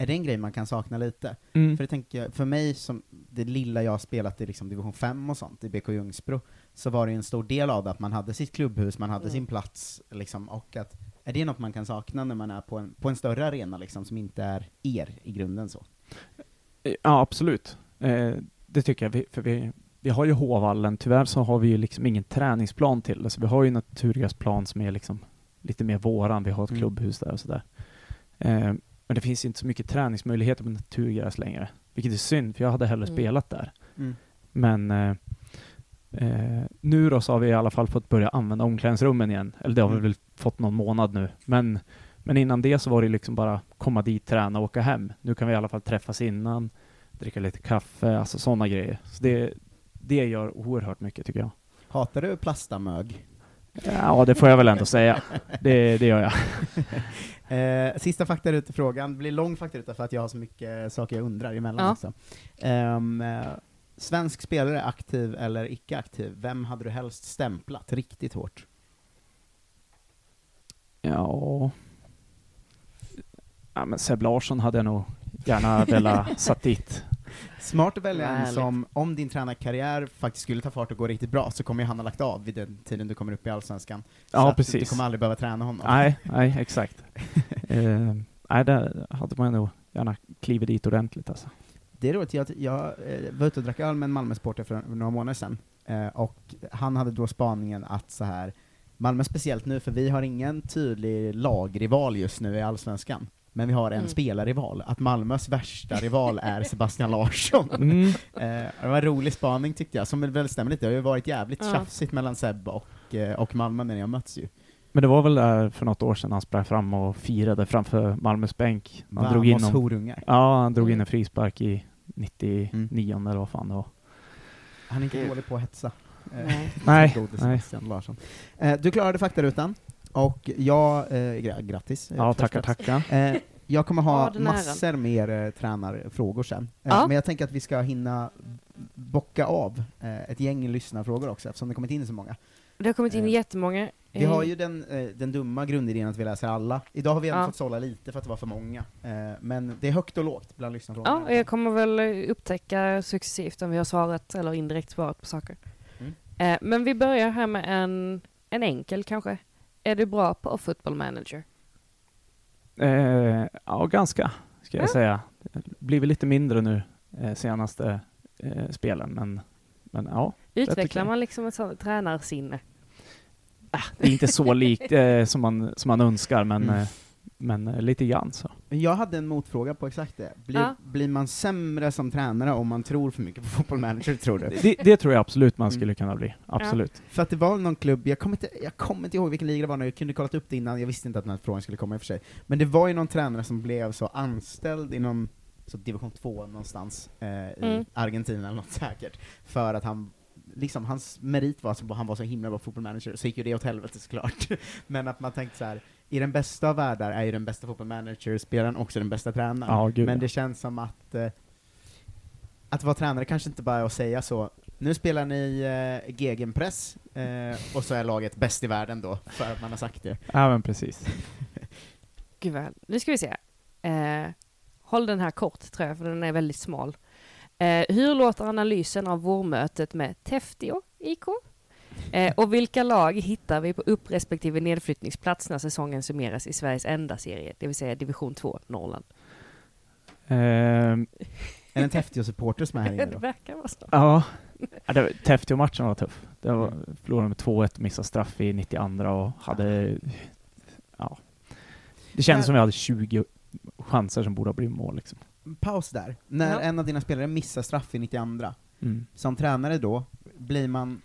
Är det en grej man kan sakna lite? Mm. För det tänker jag, för mig som det lilla jag har spelat i liksom division 5 och sånt, i BK Ljungsbro, så var det en stor del av det att man hade sitt klubbhus, man hade Mm. sin plats, liksom, och att, är det något man kan sakna när man är på en, på en större arena liksom, som inte är er i grunden så? Eh, Ja, absolut. Eh, det tycker jag. Vi, för vi, vi har ju Håvallen. Tyvärr så har vi ju liksom ingen träningsplan till det. Så vi har ju naturgräsplan som är liksom lite mer våran. Vi har ett Mm. klubbhus där och sådär. Eh, men det finns inte så mycket träningsmöjligheter på naturgräs längre. Vilket är synd, för jag hade hellre Mm. spelat där. Mm. Men eh, eh, nu då så har vi i alla fall fått börja använda omklädningsrummen igen. Eller det har vi Mm. väl fått någon månad nu. Men, men innan det så var det liksom bara komma dit, träna och åka hem. Nu kan vi i alla fall träffas innan, dricka lite kaffe, alltså sådana grejer. Så det, det gör oerhört mycket tycker jag. Hatar du plastamög? Ja, det får jag väl ändå säga. Det, det gör jag. Eh, sista faktaruta-frågan, blir lång faktaruta för att jag har så mycket saker jag undrar emellan Ja. också. Eh, svensk spelare, aktiv eller icke aktiv, vem hade du helst stämplat riktigt hårt? Ja... Ja, men Seb Larsson hade jag nog gärna velat satt dit. Smart att välja en som, om din tränarkarriär faktiskt skulle ta fart och gå riktigt bra, så kommer ju han ha lagt av vid den tiden du kommer upp i Allsvenskan. Så Ja, att Du precis. kommer aldrig behöva träna honom. Nej, nej, exakt. eh, nej, där hade man nog gärna klivit dit ordentligt alltså. Det är roligt, jag, jag eh, var ute och drack öl med en Malmö-supporter för några månader sedan, eh, och han hade då spaningen att så här Malmö speciellt nu, för vi har ingen tydlig lagrival just nu i Allsvenskan, men vi har en Mm. spelarrival, att Malmös värsta rival är Sebastian Larsson. Mm. Eh, det var en rolig spaning tyckte jag, som väl stämmer lite, det har ju varit jävligt Ja. tjafsigt mellan Seb och, eh, och Malmö när ni har mötts ju. Men det var väl där för något år sedan han sprang fram och firade framför Malmös bänk. Han drog in, Vamos någon, horungar. ja, han drog in en frispark i 99 Mm. eller vad fan det var. Han är inte dålig på att hetsa. Eh, Nej. Nej, nej. Larsson. Eh, du klarade faktarutan, och jag, eh, gra- grattis. Ja, tackar, tackar. Eh, jag kommer ha Ja, massor mer eh, tränarfrågor sen, eh, Ja. men jag tänker att vi ska hinna bocka av eh, ett gäng lyssnarfrågor också, eftersom det kommit in så många. Det har kommit in Eh, jättemånga. Vi har Eh, ju den, eh, den dumma grundidén att vi läser alla. Idag har vi ändå Ja. fått sålla lite för att det var för många, eh, men det är högt och lågt bland lyssnarfrågorna. Ja, och jag kommer väl upptäcka successivt om vi har svarat eller indirekt svarat på saker. Mm. Eh, men vi börjar här med en, en enkel kanske. Är du bra på football manager? Eh, ja, ganska, ska jag Ja. säga. Det blir väl lite mindre nu eh, senaste eh, spelen, men, men ja. Utvecklar man liksom ett sånt tränarsinne? Det är inte så likt eh, som, man, som man önskar, men, Mm. eh, men eh, lite grann så. Jag hade en motfråga på exakt det. Blir, Ja. blir man sämre som tränare om man tror för mycket på Football Manager, tror du? Det, det tror jag absolut man Mm. skulle kunna bli. Absolut. För att det var någon klubb, jag kommer, inte, jag kommer inte ihåg vilken liga det var nu, jag kunde kollat upp det innan, jag visste inte att den här frågan skulle komma i och för sig. Men det var ju någon tränare som blev så anställd i någon så division 2 någonstans eh, i Mm. Argentina eller något säkert, för att han Liksom, hans merit var att han var så himla bra football manager, så gick ju det åt helvete såklart. Men att man tänkte så här, i den bästa av världar är ju den bästa football manager-spelaren också den bästa tränaren. Ja, gud, Men ja. det känns som att eh, att vara tränare kanske inte bara är att säga så, nu spelar ni eh, gegenpress, eh, och så är laget bäst i världen då, för att man har sagt det. Ja, men precis. Gud vad, nu ska vi se. Eh, håll den här kort tror jag, för den är väldigt smal. Eh, hur låter analysen av vårmötet med Teftio IK? Eh, och vilka lag hittar vi på upp respektive nedflyttningsplats när säsongen summeras i Sveriges enda serie, det vill säga division 2 Norrland? Ehm, Är det en Teftio-supporter som är här inne det då? verkar vara så. ja, Ja, det var- tuff. Det var, förlorade med 2-1, missade straff i 92 och hade... Ja. Det kändes som vi hade 20 chanser som borde ha blivit mål liksom. Paus där. När Ja. en av dina spelare missar straff i 92, Mm. som tränare då, blir man,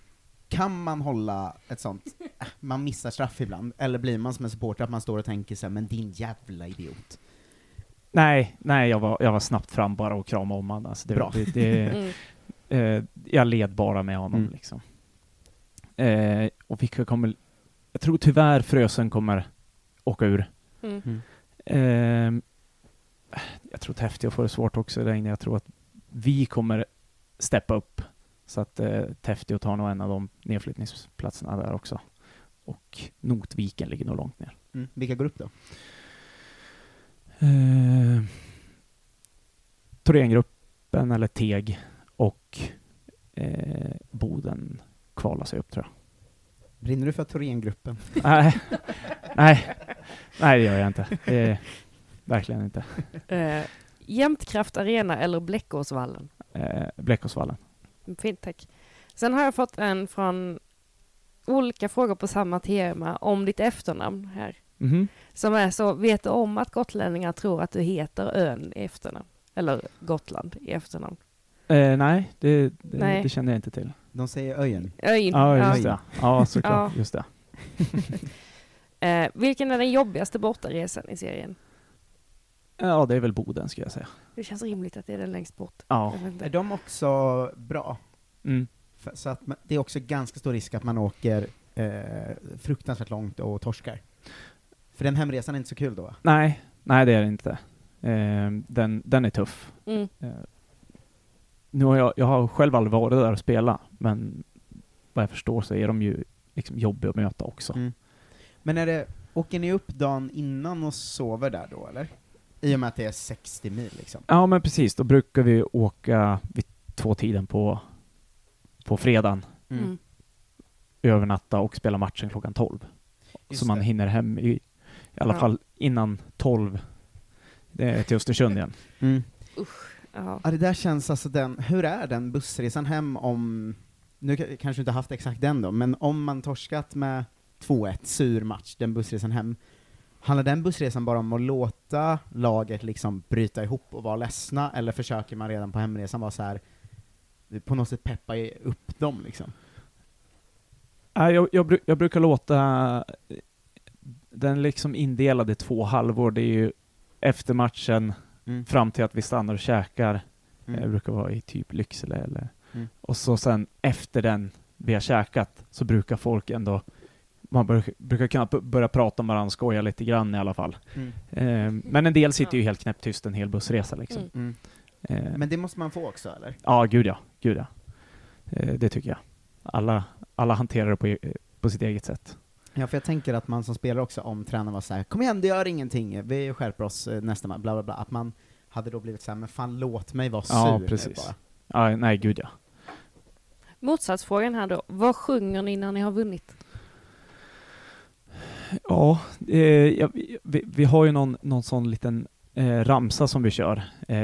kan man hålla ett sånt, äh, man missar straff ibland, eller blir man som en supporter att man står och tänker så här, men din jävla idiot. Nej, nej jag, var, jag var snabbt fram bara och kramade om honom. Alltså det, Bra. Det, det, Mm. eh, jag led bara med honom Mm. liksom. Eh, och vilka kommer... Jag tror tyvärr Frösen kommer åka ur. Mm. Eh, jag tror Täfteå får det svårt också där inne. Jag tror att vi kommer steppa upp så att eh, Täfteå tar nog en av de nedflyttningsplatserna där också. Och Notviken ligger nog långt ner. Mm. Vilka går upp då? Eh, Thorengruppen eller Teg och eh, Boden kvalar sig upp tror jag. Brinner du för Thorengruppen? Nej, nej, nej det gör jag inte. Det verkligen inte. Eh, Jämtkraft Arena eller Bläckåsvallen? Eh, Bläckåsvallen. Fint, tack. Sen har jag fått en från olika frågor på samma tema om ditt efternamn här. Mhm. Som är så, vet du om att gotlänningar tror att du heter ön i efternamn? Eller Gotland i efternamn? Eh, nej, det, det, Nej. det känner jag inte till. De säger Öjen. Öin. Ja, just Ja. det. Ja, såklart. Ja. Just det. Eh, vilken är den jobbigaste bortaresan i serien? Ja, det är väl Boden skulle jag säga. Det känns rimligt att det är den längst bort. Ja. Är de också bra? Mm. För, så att man, det är också ganska stor risk att man åker eh, fruktansvärt långt och torskar. För den hemresan är inte så kul då va? Nej, nej det är det inte. Eh, den, den är tuff. Mm. Eh, nu har jag, jag har själv aldrig varit där och spelat, men vad jag förstår så är de ju liksom jobbiga att möta också. Mm. Men är det, åker ni upp dagen innan och sover där då eller? I och med att det är 60 mil liksom. Ja, men precis. Då brukar vi åka vid två tiden på, på fredagen, Mm. Mm. övernatta och spela matchen klockan 12. Just så man det. hinner hem i, i alla Ja. fall innan 12 det är till Östersund igen. Mm. Ja. Ja, det där känns alltså den, hur är den bussresan hem om, nu ka- kanske du inte haft exakt den då, men om man torskat med 2-1, sur match, den bussresan hem, handlar den bussresan bara om att låta laget liksom bryta ihop och vara ledsna, eller försöker man redan på hemresan vara så här på något sätt peppa upp dem liksom? Jag, jag, jag brukar låta den liksom indelad i två halvor. Det är ju efter matchen Mm. fram till att vi stannar och käkar. Mm. Jag brukar vara i typ Lycksele eller... Mm. Och så sen efter den vi har käkat så brukar folk ändå man brukar, brukar kunna börja prata med varandra, skoja lite grann i alla fall. Mm. Eh, men en del sitter ju helt knäpptyst en hel bussresa liksom. Mm. Mm. Eh, Men det måste man få också eller? Ja, gud ja. Gud ja. Eh, det tycker jag. Alla, alla hanterar det på, e- på sitt eget sätt. Ja, för jag tänker att man som spelare också, om tränaren var så här, kom igen, det gör ingenting, vi skärper oss eh, nästa match, bla bla bla, att man hade då blivit så här, men fan låt mig vara sur Ja, precis. bara. Ja, nej, gud ja. Motsatsfrågan här då. Vad sjunger ni när ni har vunnit? Ja, eh, ja, vi, vi- har ju någon, någon sån liten eh, ramsa som vi kör. Eh,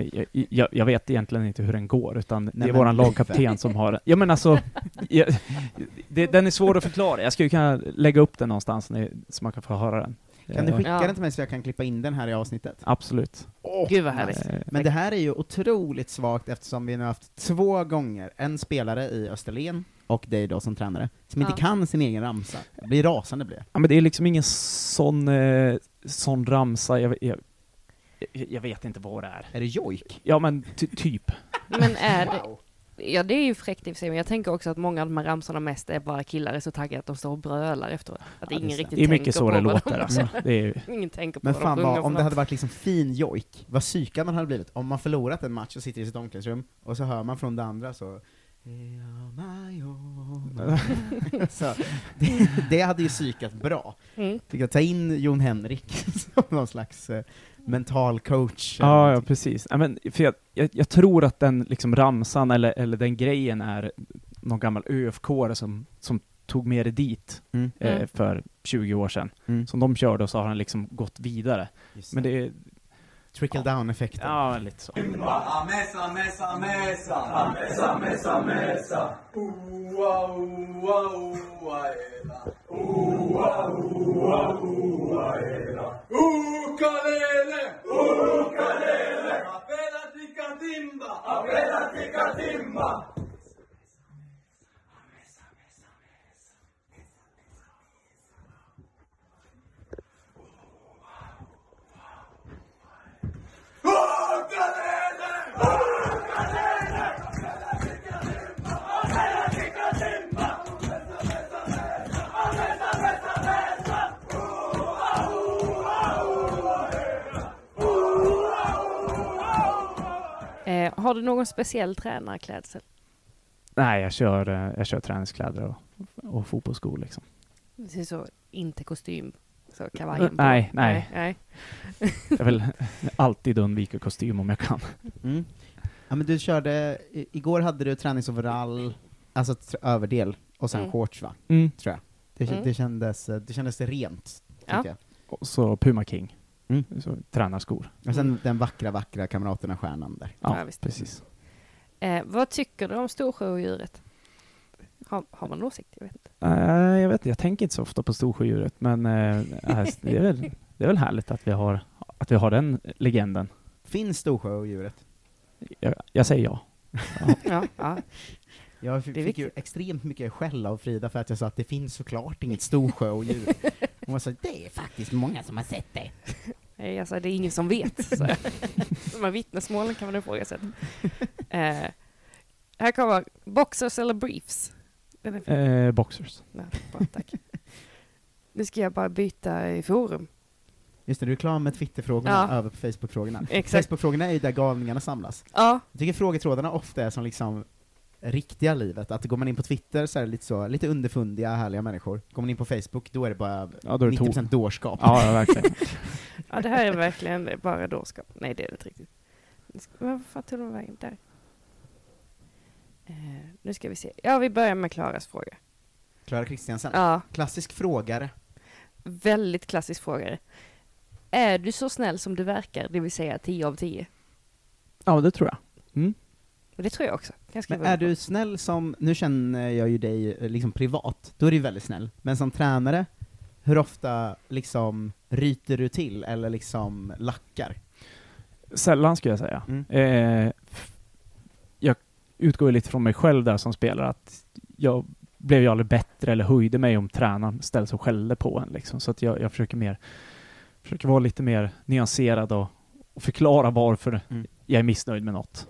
jag, jag, jag vet egentligen inte hur den går, utan det Nej, är men- våran lagkapten som har Ja men alltså, jag, det, den är svår att förklara. Jag skulle kunna lägga upp den någonstans ni, så man kan få höra den. Kan du Eh, skicka Ja. den till mig så jag kan klippa in den här i avsnittet? Absolut. Gud vad härligt. Eh, Men det här är ju otroligt svagt eftersom vi nu har haft två gånger en spelare i Österlen, och dig då som tränare, som inte Ja. kan sin egen ramsa. Jag blir rasande blir. Ja, men det är liksom ingen sån, eh, sån ramsa, jag, jag, jag, vet inte vad det är. Är det jojk? Ja men ty, typ. Men är det... Ja det är ju fräckt i och för sig, men jag tänker också att många av de här ramsorna mest är bara killar är så taggade att de står och brölar efteråt. Att Ja, ingen det är riktigt Det är tänker mycket så på det låter alltså. Det är, Ingen tänker på Men fan vad, om det hade varit liksom fin jojk, vad psykad man hade blivit. Om man förlorat en match och sitter i sitt omklädningsrum, och så hör man från det andra så så, det, det hade ju psykat bra. Mm. Tycker jag ta in Jon Henrik som någon slags eh, mental coach. ja, ja precis. Ja, men, för jag, jag, jag tror att den liksom ramsan eller, eller den grejen är någon gammal ÖFK som, som tog med det dit Mm. eh, för 20 år sedan. Mm. Som de körde och så har den liksom gått vidare. Just Men det Trickle down-effekten. ja, lite så. A mesa, mesa, mesa. Mesa, mesa, mesa. Ua, ua, ua, ela. Ua, ua, ua, ela. Ukulele. Ukulele. Apela tica timba. Apela tica timba. Har du någon speciell tränarklädsel? Nej, jag kör, eh, jag kör träningskläder och, och fotbollsskor liksom. Det ser så, inte kostym, så kavajen på. Nej, nej. nej. Jag vill alltid undvika kostym om jag kan. Mm. Ja men du körde, i, igår hade du träningsoverall, alltså tr- överdel, och sen Mm. shorts va? Mm. Tror jag. Det, Mm. det, kändes, det kändes rent, Ja. jag. Och så Puma King. Mm. Så, tränarskor. Och sen den vackra, vackra Kamraterna-stjärnan där. Ja, Ja, visst. precis. Eh, vad tycker du om Storsjöodjuret? Har, har man en åsikt? Jag vet inte. Nej, jag vet inte, jag tänker inte så ofta på Storsjödjuret, men eh, det, är väl, det är väl härligt att vi har, att vi har den legenden. Finns Storsjöodjuret? Jag, jag säger ja. Ja, ja. Jag fick, Det är fick ju extremt mycket skäll av Frida för att jag sa att det finns såklart inget Storsjöodjur. Hon sa det är faktiskt många som har sett det. Nej, alltså, det är ingen som vet. Så. De här vittnesmålen kan man ifrågasätta. Eh, här kommer boxers eller briefs. Den är fin. Eh, boxers. Ja, bra, tack. Nu ska jag bara byta i forum. Just det, du är klar med Twitterfrågorna Ja. över på Facebook-frågorna. Facebook-frågorna är ju där galningarna samlas. Ja, Jag tycker frågetrådarna ofta är som liksom riktiga livet, att går man in på Twitter så är det lite så, lite underfundiga, härliga människor. Går man in på Facebook, då är det bara Ja, då är det 90% to- dårskap. Ja, ja, verkligen. ja, det här är verkligen bara dårskap. Nej, det är det inte riktigt. Nu ska- Vad fan tog de vägen? Där. Eh, nu ska vi se. Ja, vi börjar med Klaras fråga. Klara Kristiansen. Ja, Klassisk frågare. väldigt klassisk fråga. Är du så snäll som du verkar, det vill säga 10 av 10? Ja, det tror jag. Mm. Och det tror jag också. Skriva Men är på. du snäll som, nu känner jag ju dig eh, liksom privat, då är du väldigt snäll. Men som tränare, hur ofta liksom ryter du till eller liksom lackar? Sällan skulle jag säga. Mm. Eh, jag utgår ju lite från mig själv där som spelare, att jag blev ju aldrig bättre eller höjde mig om tränaren ställde sig och skällde på en. Liksom. Så att jag, jag försöker, mer, försöker vara lite mer nyanserad och, och förklara varför Mm. jag är missnöjd med något.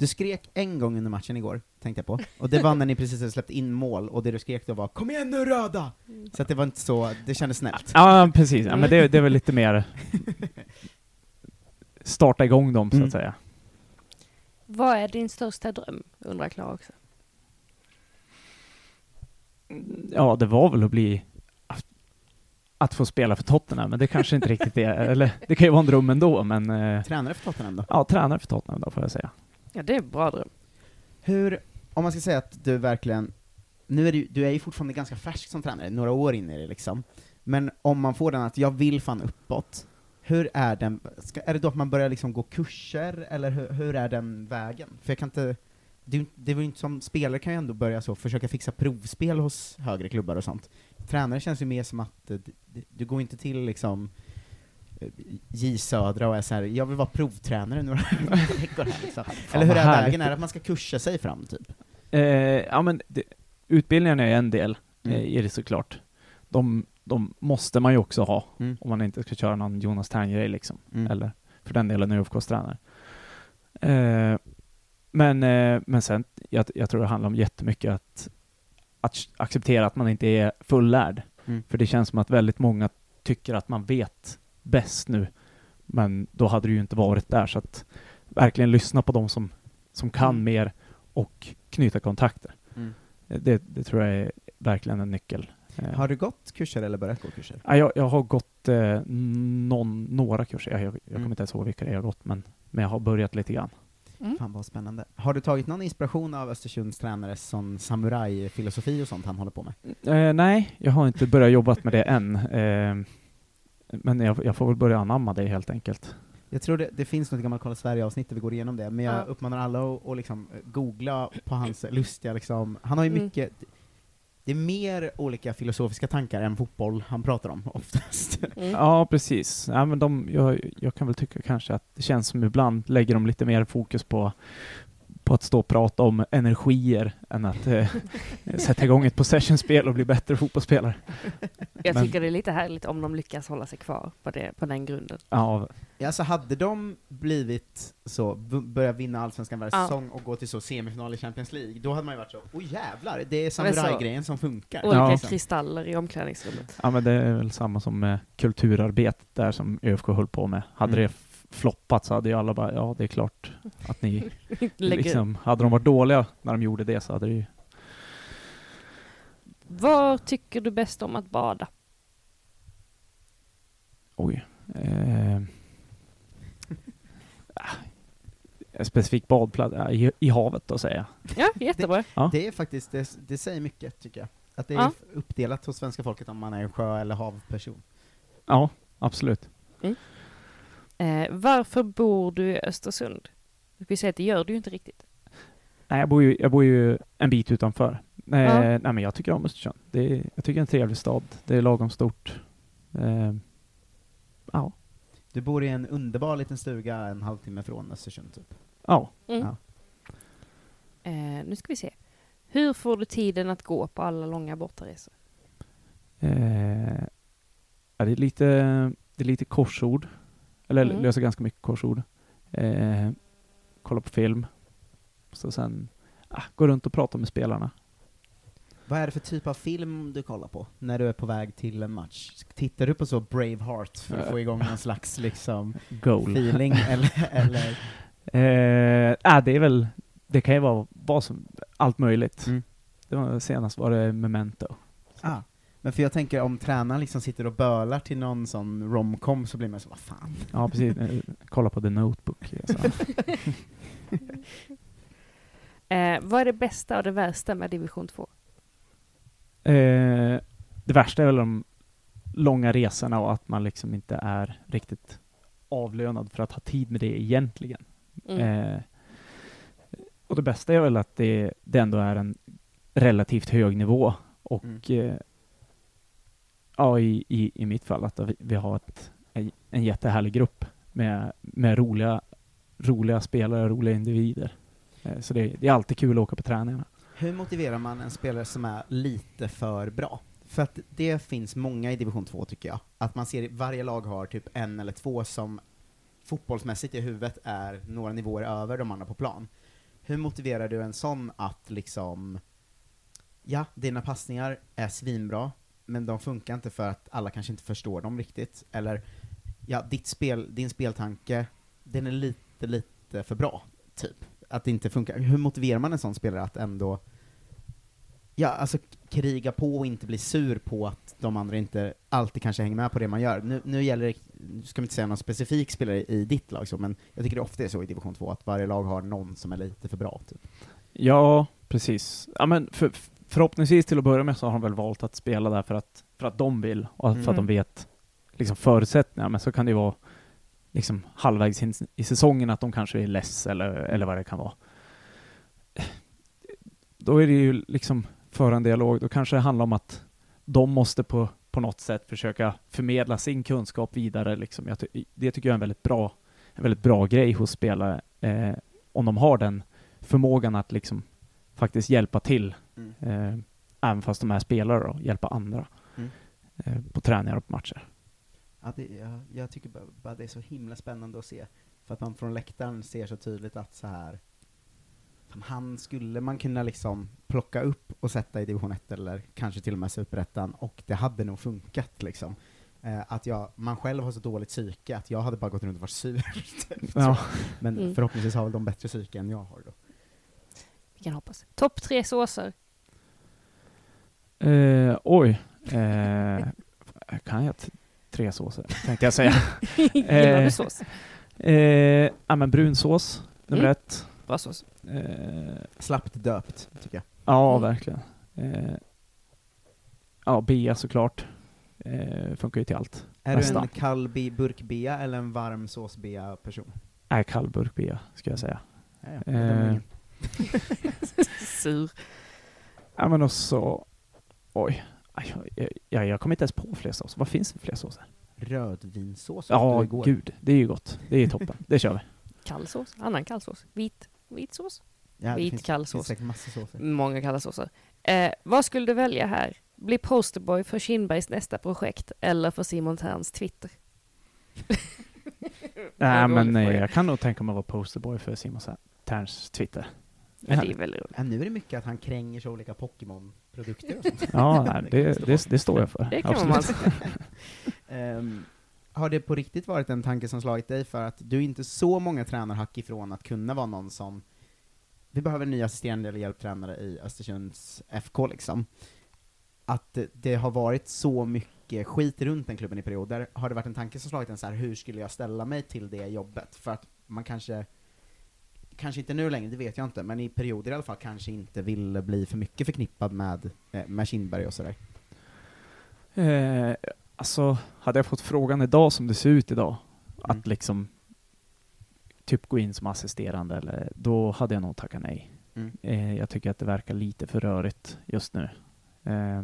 Du skrek en gång under matchen igår, tänkte jag på, och det var när ni precis hade släppt in mål, och det du skrek då var 'Kom igen nu röda!' Så att det var inte så, det kändes snällt. Ja, precis. Ja, men det, det är väl lite mer starta igång dem, så Mm. att säga. Vad är din största dröm? Undrar Klara också. Ja, det var väl att bli att, att få spela för Tottenham, men det kanske inte riktigt är, eller det kan ju vara en dröm ändå, men eh, Tränare för Tottenham då? ja, tränare för Tottenham då får jag säga. Ja, det är en bra dröm. Hur, om man ska säga att du verkligen, nu är du, du är ju fortfarande ganska färsk som tränare, några år in i det liksom, men om man får den att jag vill fan uppåt, hur är den, ska, är det då att man börjar liksom gå kurser, eller hur, hur är den vägen? För jag kan inte, det, är ju- det inte som spelare kan ju ändå börja så, försöka fixa provspel hos högre klubbar och sånt. tränare känns ju mer som att eh, du går inte till liksom J Södra och är så här, jag vill vara provtränare några veckor här liksom. Eller hur är vägen? Är det att man ska kursa sig fram typ? Eh, ja men det, utbildningen är en del Mm. eh, i det såklart. De, de måste man ju också ha Mm. om man inte ska köra någon Jonas Tern-grej liksom. Mm. Eller för den delen ufk tränare. Eh, men, eh, men sen, jag, jag tror det handlar om jättemycket att, att acceptera att man inte är fullärd. Mm. För det känns som att väldigt många tycker att man vet bäst nu. Men då hade du ju inte varit där. Så att verkligen lyssna på de som, som kan Mm. mer och knyta kontakter. Mm. Det, det tror jag är verkligen en nyckel. Eh, Har du gått kurser eller börjat gå kurser? Ja, jag, jag har gått eh, någon, några kurser. Jag, jag, jag Mm. kommer inte ens ihåg vilka jag har gått, men, men jag har börjat lite grann. Fan vad spännande. Har du tagit någon inspiration av Östersunds tränares sån samurajfilosofi och sånt han håller på med? Eh, nej, jag har inte börjat jobba med det än. Eh, men jag, jag får väl börja anamma det helt enkelt. Jag tror det, det finns något gammalt Kolla Sverige-avsnitt där vi går igenom det, men jag Ja. uppmanar alla att, att liksom eh, googla på hans lustiga liksom, han har ju Mm. mycket, det är mer olika filosofiska tankar än fotboll han pratar om oftast. Mm. Ja, precis. Ja, men de, jag, jag kan väl tycka kanske att det känns som ibland lägger de lite mer fokus på, på att stå och prata om energier än att eh, sätta igång ett possessionspel och bli bättre fotbollsspelare. Jag Men- tycker det är lite härligt om de lyckas hålla sig kvar på, det, på den grunden. Ja, Ja, Alltså hade de blivit så, b- börja vinna Allsvenskan varje Ja. säsong och gå till så semifinal i Champions League, då hade man ju varit så, oj jävlar, det är samurajgrejen som funkar. Olika Ja. kristaller i omklädningsrummet. Ja men det är väl samma som med kulturarbetet där som ÖFK höll på med. Hade Mm. det floppat så hade ju alla bara, ja det är klart att ni liksom, hade de varit dåliga när de gjorde det så hade det ju Var tycker du bäst om att bada? Oj. Eh, ah, en specifik badplats, ja, i, i havet då säger jag. Ja, jättebra. Ja. Det är faktiskt, det, det säger mycket tycker jag. Att det är Ja. uppdelat hos svenska folket om man är en sjö eller havperson. Ja, absolut. Eh, varför bor du i Östersund? Vi säger att det gör du ju inte riktigt. Nej, jag bor ju, jag bor ju en bit utanför. Eh, Ja. Nej men jag tycker om Östersund. Det är, jag tycker det är en trevlig stad. Det är lagom stort. Eh, ja. Du bor i en underbar liten stuga en halvtimme från Östersund typ. Ja. Mm. Ja. Eh, nu ska vi se. Hur får du tiden att gå på alla långa bortaresor? Eh, ja, det, är lite, det är lite korsord. Eller Mm. löser ganska mycket korsord. Eh, kolla på film. Så sen ah, gå runt och prata med spelarna. Vad är det för typ av film du kollar på när du är på väg till en match? Tittar du på så Braveheart för att få igång någon slags liksom Goal. feeling, eller, eller? Eh, ah, det är väl, det kan ju vara vad som, allt möjligt. Mm. Det var, senast var det Memento. Ah. Men för jag tänker om tränaren liksom sitter och bölar till någon sån romcom så blir man så, vad fan? Ja, precis. Eh, Kolla på The Notebook. Alltså. Eh, vad är det bästa och det värsta med division 2? Eh, det värsta är väl de långa resorna och att man liksom inte är riktigt avlönad för att ha tid med det egentligen. Mm. Eh, och det bästa är väl att det, det ändå är en relativt hög nivå och Mm. eh, ja, i, i, i mitt fall att vi, vi har ett, en, jättehärlig grupp med, med roliga, roliga spelare, roliga individer. Eh, så det, det är alltid kul att åka på träningarna. Hur motiverar man en spelare som är lite för bra? För att det finns många i division 2 tycker jag. Att man ser, varje lag har typ en eller två som fotbollsmässigt i huvudet är några nivåer över de andra på plan. Hur motiverar du en sån att liksom, ja, dina passningar är svinbra, men de funkar inte för att alla kanske inte förstår dem riktigt, eller ja, ditt spel, din speltanke, den är lite, lite för bra, typ. Att det inte funkar. Hur motiverar man en sån spelare att ändå Ja, alltså kriga på och inte bli sur på att de andra inte alltid kanske hänger med på det man gör. Nu, nu gäller det, nu ska vi inte säga någon specifik spelare i ditt lag så, men jag tycker det ofta är så i division 2, att varje lag har någon som är lite för bra, typ. Ja, precis. Ja, men för, förhoppningsvis till att börja med så har de väl valt att spela där för att, för att de vill och för att de Mm. vet liksom förutsättningar. Men så kan det ju vara liksom halvvägs in i säsongen att de kanske är less eller, eller vad det kan vara. Då är det ju liksom föra en dialog. Då kanske det handlar om att de måste på, på något sätt försöka förmedla sin kunskap vidare. Liksom. Jag det tycker jag är en väldigt bra, en väldigt bra grej hos spelare, eh, om de har den förmågan att liksom faktiskt hjälpa till, Mm. eh, även fast de är spelare, då, hjälpa andra Mm. eh, på träningar och på matcher. Ja, det, jag, jag tycker bara, bara det är så himla spännande att se, för att man från läktaren ser så tydligt att så här han skulle man kunna liksom plocka upp och sätta i division 1 eller kanske till och med superettan, och det hade nog funkat liksom. Eh, att jag, man själv har så dåligt psyke att jag hade bara gått runt och varit sur. typ, Ja. Men Mm. förhoppningsvis har väl de bättre psyke än jag har då. Vi kan hoppas. Topp tre såser. Eh, oj. Eh, kan jag tre såser, tänkte jag säga. Gillar du sås? Eh, ja, men brunsås, nummer Mm. ett. Bra sås. Eh, Slappt döpt, tycker jag. ja, Mm. verkligen. Eh, ja, bea såklart. Eh, funkar ju till allt. Är Nästa. du en kall burkbea eller en varm såsbea-person? Nej, kallburk bea, ska jag säga. Ja, ja, Eh. Sur. ja, men och så... Oj. Aj, Jag, jag, jag kommer inte ens på fler såser. Vad finns det för fler såser? Rödvinssås åt Ja, gud. Det är ju gott. Det är toppen. Det kör vi. Kallsås. Annan kallsås. Vit. Vitsås. Ja, det Vit finns- kallsås. finns säkert massor såser. Många kalla såser. Eh, vad skulle du välja här? Bli posterboy för Kindbergs nästa projekt eller för Simon Terns Twitter? Nej, men nej, fråga. jag kan nog tänka mig att vara posterboy för Simon Terns Twitter. Men det är väldigt roligt. Ja, nu är det mycket att han kränger sig olika Pokémon-produkter och sånt. Ja, nej, det, kan det, det står jag för. Det kan man. Ehm, har det på riktigt varit en tanke som slagit dig för att du är inte så många tränarhack ifrån att kunna vara någon som vi behöver en ny assisterande eller hjälptränare i Östersunds FK liksom. Att det, det har varit så mycket skit runt den klubben i perioder, har det varit en tanke som slagit en så här, hur skulle jag ställa mig till det jobbet? För att man kanske, kanske inte nu längre, det vet jag inte, men i perioder i alla fall kanske inte ville bli för mycket förknippad med, eh, med Kindberg och sådär. Eh, alltså, hade jag fått frågan idag som det ser ut idag, Mm. att liksom typ gå in som assisterande, eller, då hade jag nog tackat nej. Mm. Eh, jag tycker att det verkar lite för rörigt just nu. Eh,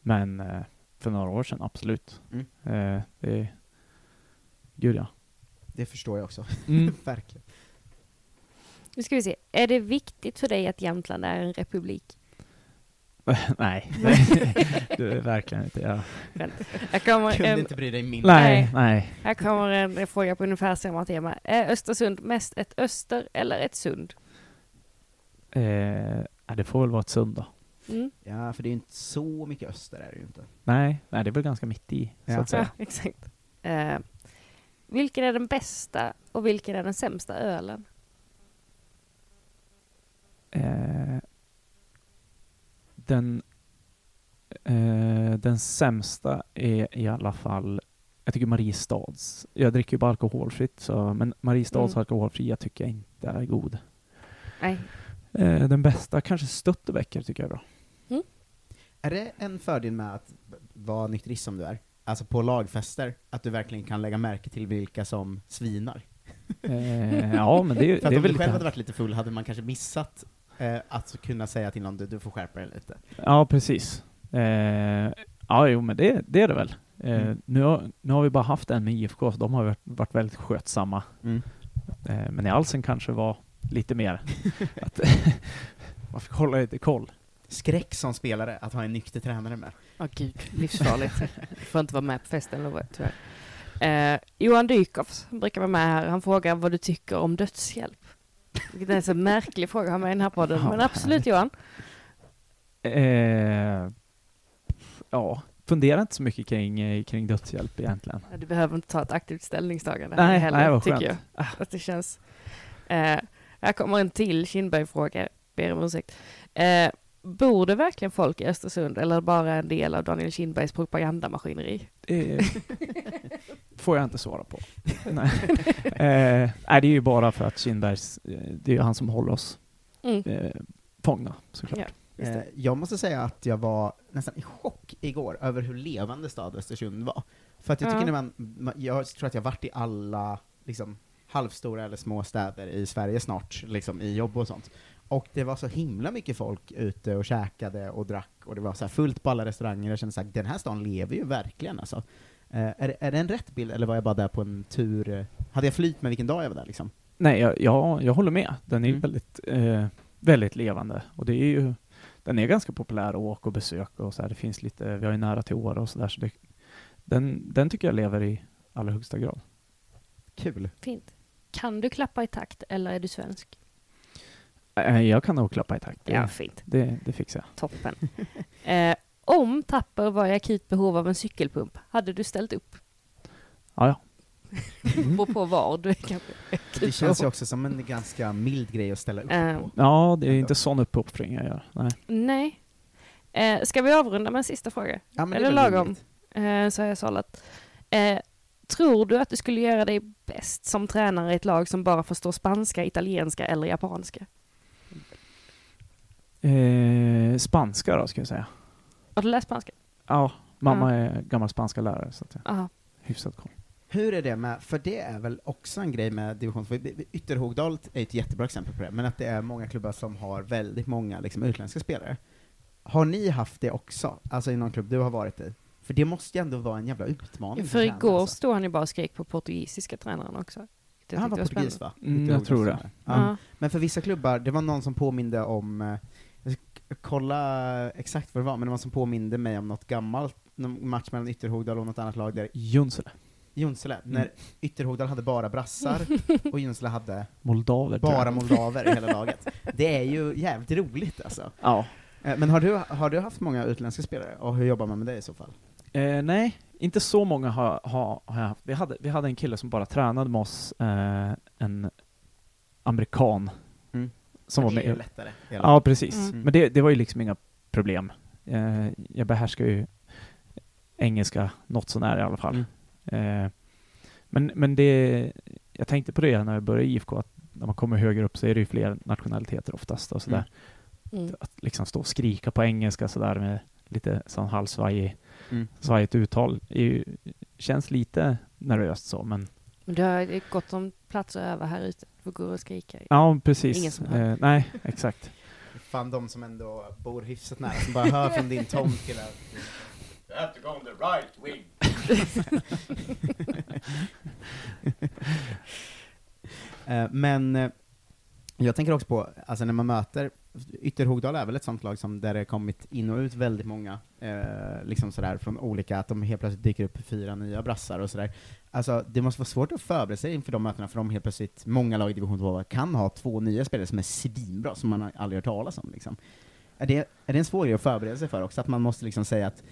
men eh, för några år sedan, absolut. Mm. Eh, det, gud ja. Det förstår jag också. Mm. Verkligen. Nu ska vi se. Är det viktigt för dig att Jämtland är en republik? nej, det är verkligen inte. Jag, Här kommer Kunde en, inte bry dig mindre. nej, nej. här kommer en fråga på ungefär samma tema. Är Östersund mest ett öster eller ett sund? Eh, det får väl vara ett sund då. Mm. Ja, för det är ju inte så mycket öster är det ju inte. Nej, nej, det är väl ganska mitt i, så Ja. att säga. Ja, exakt. Eh, vilken är den bästa och vilken är den sämsta ölen? Eh, den, eh, den sämsta är i alla fall, jag tycker Mariestads. Jag dricker ju bara alkoholfritt, så, men Mariestads Mm. alkoholfria tycker jag inte är god. Nej. Eh, den bästa, kanske Stöttebäcker tycker jag är bra. Är det en fördel med att vara nykterist som du är? Alltså på lagfester, att du verkligen kan lägga märke till vilka som svinar? Eh, ja, men det, För att det är om du själv hade varit lite full hade man kanske missat eh, att kunna säga till någon du, du får skärpa dig lite. Ja, precis. Eh, ja, jo, men det, det är det väl. Eh, Mm. nu, har, nu har vi bara haft en med IFK, så de har varit, varit väldigt skötsamma. Mm. Eh, men i Alsen kanske var lite mer att man fick hålla lite koll. Skräck som spelare att ha en nykter tränare med. Åh gud, livsfarligt. får inte vara med på festen lovar jag, tyvärr. Eh, Johan Dykhoff brukar vara med här. Han frågar vad du tycker om dödshjälp. Vilket är en så märklig fråga att ha med i den här podden. Men absolut Johan. Eh, ja, fundera inte så mycket kring, eh, kring dödshjälp egentligen. Du behöver inte ta ett aktivt ställningstagande Nej, heller, nej, vad tycker jag. Att det känns... Eh, här kommer en till Kindberg-fråga. Ber om ursäkt. Eh, bor det verkligen folk i Östersund eller bara en del av Daniel Kindbergs propagandamaskineri? Det får jag inte svara på. nej. Eh, nej, det är ju bara för att Kindbergs, eh, det är ju han som håller oss Mm. eh, fångna såklart. Ja, Eh, jag måste säga att jag var nästan i chock igår över hur levande stad Östersund var. För att jag tycker Ja. när man, ma- jag tror att jag varit i alla liksom, halvstora eller små städer i Sverige snart, liksom i jobb och sånt. Och det var så himla mycket folk ute och käkade och drack, och det var så här fullt på alla restauranger, jag kände såhär, den här stan lever ju verkligen alltså. Eh, är, det- är det en rätt bild, eller var jag bara där på en tur? Hade jag flyt med vilken dag jag var där liksom? Nej, jag, jag, jag håller med. Den är Mm. väldigt, eh, väldigt levande. Och det är ju, den är ganska populär att åka och besöka och så här. Det finns lite, vi har ju nära till Åre och så där, så det, den, den tycker jag lever i allra högsta grad. Kul. Fint. Kan du klappa i takt eller är du svensk? Eh, Jag kan nog klappa i takt. Det, Ja, fint. Det, det fixar jag. Toppen. eh, om Tapper var i akut behov av en cykelpump, hade du ställt upp? Ja, ja. Beror på var du är kanske. Det känns ju också som en ganska mild grej att ställa upp Eh, på. Ja, det är inte sån uppoffring jag gör. Nej. Nej. Eh, ska vi avrunda med en sista fråga? Ja, väl lagom? Eh, så har jag sållat. Eh, tror du att du skulle göra dig bäst som tränare i ett lag som bara förstår spanska, italienska eller japanska? Eh, spanska då, ska jag säga. Har du läst spanska? Ja, mamma Ja. är gammal spanska lärare, så att jag Aha. hyfsat koll. Hur är det med, för det är väl också en grej med division 2, Ytterhogdal är ett jättebra exempel på det, men att det är många klubbar som har väldigt många liksom, utländska spelare. Har ni haft det också, alltså i någon klubb du har varit i? För det måste ju ändå vara en jävla utmaning. För igår alltså. stod han ju bara och skrek på portugisiska tränaren också. Det Han var jag portugis va? Mm, jag tror det. Ja. Ja. Men för vissa klubbar, det var någon som påminde om, eh, jag ska k- kolla exakt vad det var, men det var som påminde mig om något gammalt, någon match mellan Ytterhogdal och något annat lag där Junsele. Junsele, Mm. när Ytterhogdal hade bara brassar och Junsele hade Moldaver, bara moldaver i hela laget. Det är ju jävligt roligt alltså. Ja. Eh, Men har du, har du haft många utländska spelare, och hur jobbar man med det i så fall? Eh, nej, inte så många har, har, har jag haft. Vi hade, vi hade en kille som bara tränade med oss, eh, en amerikan. Som var det är med. ju lättare, Ja, precis. Mm. Men det, det var ju liksom inga problem. Eh, jag behärskar ju engelska något sånär i alla fall. Mm. Eh, men, men det, jag tänkte på det när jag började i IFK, att när man kommer högre upp så är det ju fler nationaliteter oftast och sådär. Mm. Att liksom stå och skrika på engelska sådär med lite sån halvsvajig, Mm. svajigt uttal är ju, känns lite nervöst så, men Men du har gott om platser över här ute. Får gå och skrika. ja, precis. Ingen som hör. eh, nej, exakt. Fan de som ändå bor hyfsat nära, som bara hör från din tomt att You have to go on the right wing. Eh, Men eh, jag tänker också på, alltså när man möter, Ytterhogdal är väl ett sånt lag som där det kommit in och ut väldigt många, eh, liksom sådär från olika, att de helt plötsligt dyker upp fyra nya brassar och sådär. Alltså det måste vara svårt att förbereda sig inför de mötena, för de helt plötsligt, många lag i division 2 kan ha två nya spelare som är svinbra, som man har aldrig hört talas om liksom. Är det, är det en svår grej att förbereda sig för också, att man måste liksom säga att,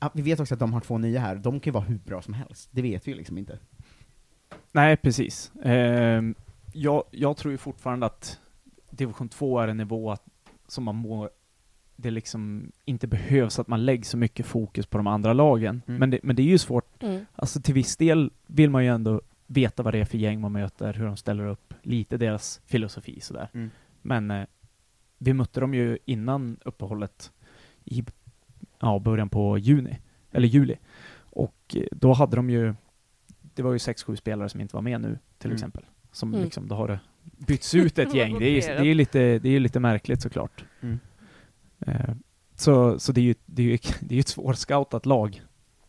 ja, vi vet också att de har två nya här, de kan ju vara hur bra som helst, det vet vi ju liksom inte. Nej, precis. Eh, jag, jag tror ju fortfarande att division 2 är en nivå att, som man må, det liksom inte behövs att man lägger så mycket fokus på de andra lagen. Mm. Men, det, men det är ju svårt. Mm. Alltså till viss del vill man ju ändå veta vad det är för gäng man möter, hur de ställer upp, lite deras filosofi sådär. Mm. Men eh, vi mötte dem ju innan uppehållet i ja, början på juni, eller juli. Och eh, då hade de ju, det var ju sex, sju spelare som inte var med nu till Mm. exempel. Som Mm. liksom, då har det bytts ut ett gäng. Det är det är lite, det är lite märkligt såklart. Mm. Eh, så så det är ju det är ju, det är ett svårscoutat lag.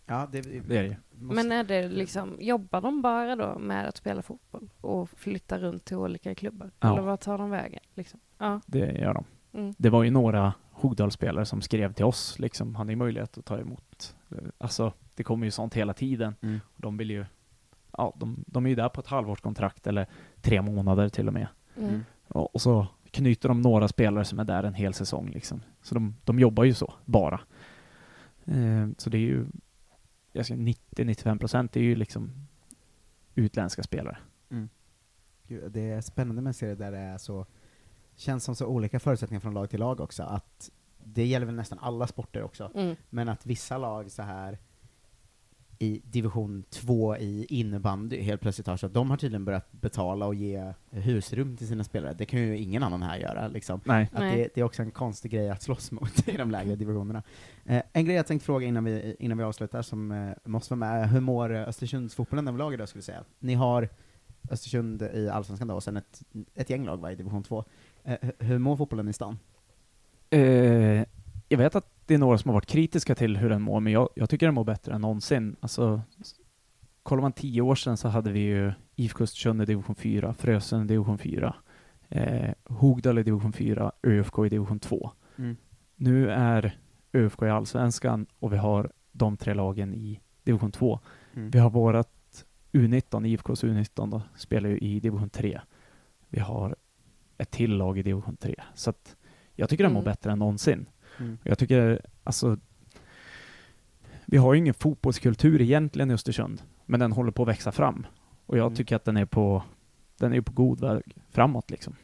Ja, det, Det är det måste- Men är det liksom, jobbar de bara då med att spela fotboll och flytta runt till olika klubbar? Ja. Eller vad tar de vägen? Liksom? Ja. Det gör de. Mm. Det var ju några Hogdalsspelare som skrev till oss, liksom, hade ju möjlighet att ta emot. eh, Alltså, det kommer ju sånt hela tiden. Mm. Och de vill ju, ja, de, de är ju där på ett halvårskontrakt eller tre månader till och med. Mm. Och, och så knyter de några spelare som är där en hel säsong liksom. Så de, de jobbar ju så, bara. Eh, så det är ju, jag ska 90-95 procent är ju liksom utländska spelare. Gud, det är spännande med en serie där det är så, känns som så olika förutsättningar från lag till lag också, att det gäller väl nästan alla sporter också, Mm. men att vissa lag så här i division 2 i innebandy helt plötsligt har så att de har tydligen börjat betala och ge husrum till sina spelare. Det kan ju ingen annan här göra liksom. Nej. Att Nej. det, det är också en konstig grej att slåss mot i de lägre divisionerna. Eh, en grej jag tänkte fråga innan vi, innan vi avslutar, som eh, måste vara med, hur mår eh, Östersundsfotbollen överlag idag skulle jag säga? Ni har Östersund i Allsvenskan då, och sen ett, ett gäng lag va, i division 2. Eh, hu- hur mår fotbollen i stan? Jag vet att det är några som har varit kritiska till hur den mår, men jag, jag tycker den mår bättre än någonsin. Alltså, kollar man tio år sedan så hade vi ju IFK Östersund i division 4, Frösön i division 4, eh, Hogdal i division 4, ÖFK i division 2. Mm. Nu är ÖFK i Allsvenskan och vi har de tre lagen i division 2. Mm. Vi har vårat U19, IFKs U19 då, spelar ju i division 3. Vi har ett till lag i division 3. Så att jag tycker den mår Mm. bättre än någonsin. Mm. Jag tycker, alltså, vi har ju ingen fotbollskultur egentligen i Östersund, men den håller på att växa fram. Och jag Mm. tycker att den är på, den är på god väg framåt liksom.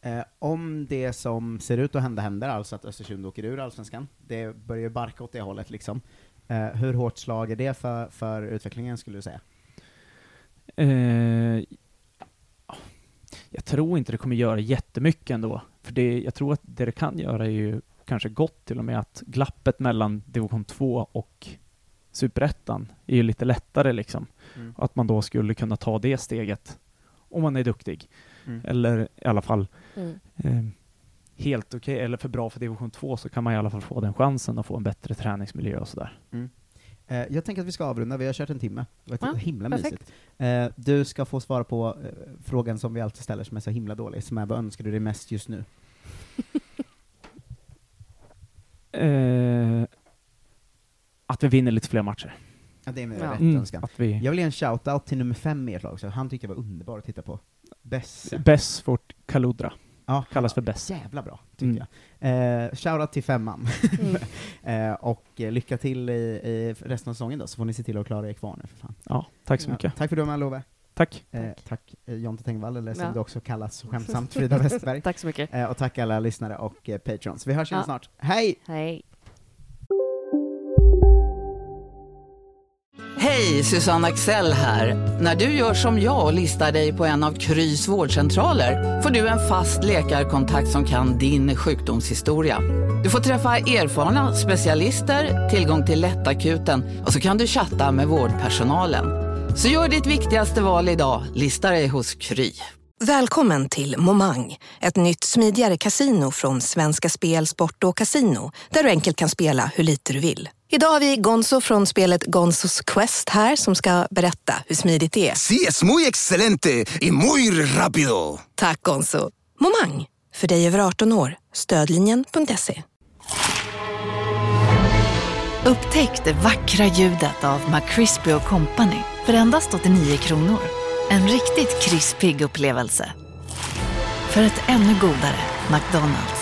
Eh, om det som ser ut att hända händer, alltså att Östersund åker ur Allsvenskan, det börjar ju barka åt det hållet liksom. Eh, hur hårt slag är det för, för utvecklingen skulle du säga? Eh, jag tror inte det kommer göra jättemycket ändå. För det, jag tror att det det kan göra är ju kanske gott till och med att glappet mellan division 2 och superettan är ju lite lättare liksom. Mm. Att man då skulle kunna ta det steget om man är duktig. Mm. Eller i alla fall Mm. eh, helt okej, eller för bra för division 2 så kan man i alla fall få den chansen att få en bättre träningsmiljö och sådär. Mm. Eh, jag tänker att vi ska avrunda, vi har kört en timme. Det var Ja, himla perfekt. mysigt. Eh, du ska få svara på eh, frågan som vi alltid ställer, som är så himla dålig, som är vad önskar du dig mest just nu? Eh, att vi vinner lite fler matcher. Ja, det är min Ja. rätt Mm, önskan. att vi- Jag vill ge en shout-out till nummer fem i ert lag, så han tyckte jag var underbar att titta på. Besse. Bess vårt Kaludra. Ja, Kallas för Bess. Jävla bra, tyckte Mm. jag. Eh, shoutout till femman. Mm. eh, och eh, lycka till i, i resten av säsongen då, så får ni se till att klara er kvar nu för fan. Ja, tack så Ja, mycket. tack för att du var med Love. Tack. Eh, tack eh, Jonte Tengvall, eller som Ja. du också kallas skämtsamt, Frida Westberg. Tack så mycket. Eh, och tack alla lyssnare och eh, patrons. Vi hörs igen Ja. snart. Hej! Hej. Hej, Susanne Axel här. När du gör som jag och listar dig på en av Krys vårdcentraler får du en fast läkarkontakt som kan din sjukdomshistoria. Du får träffa erfarna specialister, tillgång till lättakuten och så kan du chatta med vårdpersonalen. Så gör ditt viktigaste val idag, lista dig hos Kry. Välkommen till Momang, ett nytt smidigare casino från Svenska Spel, Sport och Casino, där du enkelt kan spela hur lite du vill. Idag har vi Gonzo från spelet Gonzos Quest här som ska berätta hur smidigt det är. Sí, es muy excelente y muy rápido. Tack Gonzo. Momang, för dig över 18 år. Stödlinjen.se. Upptäck det vackra ljudet av McCrispy Company för endast 89 kronor. En riktigt krispig upplevelse. För ett ännu godare McDonalds.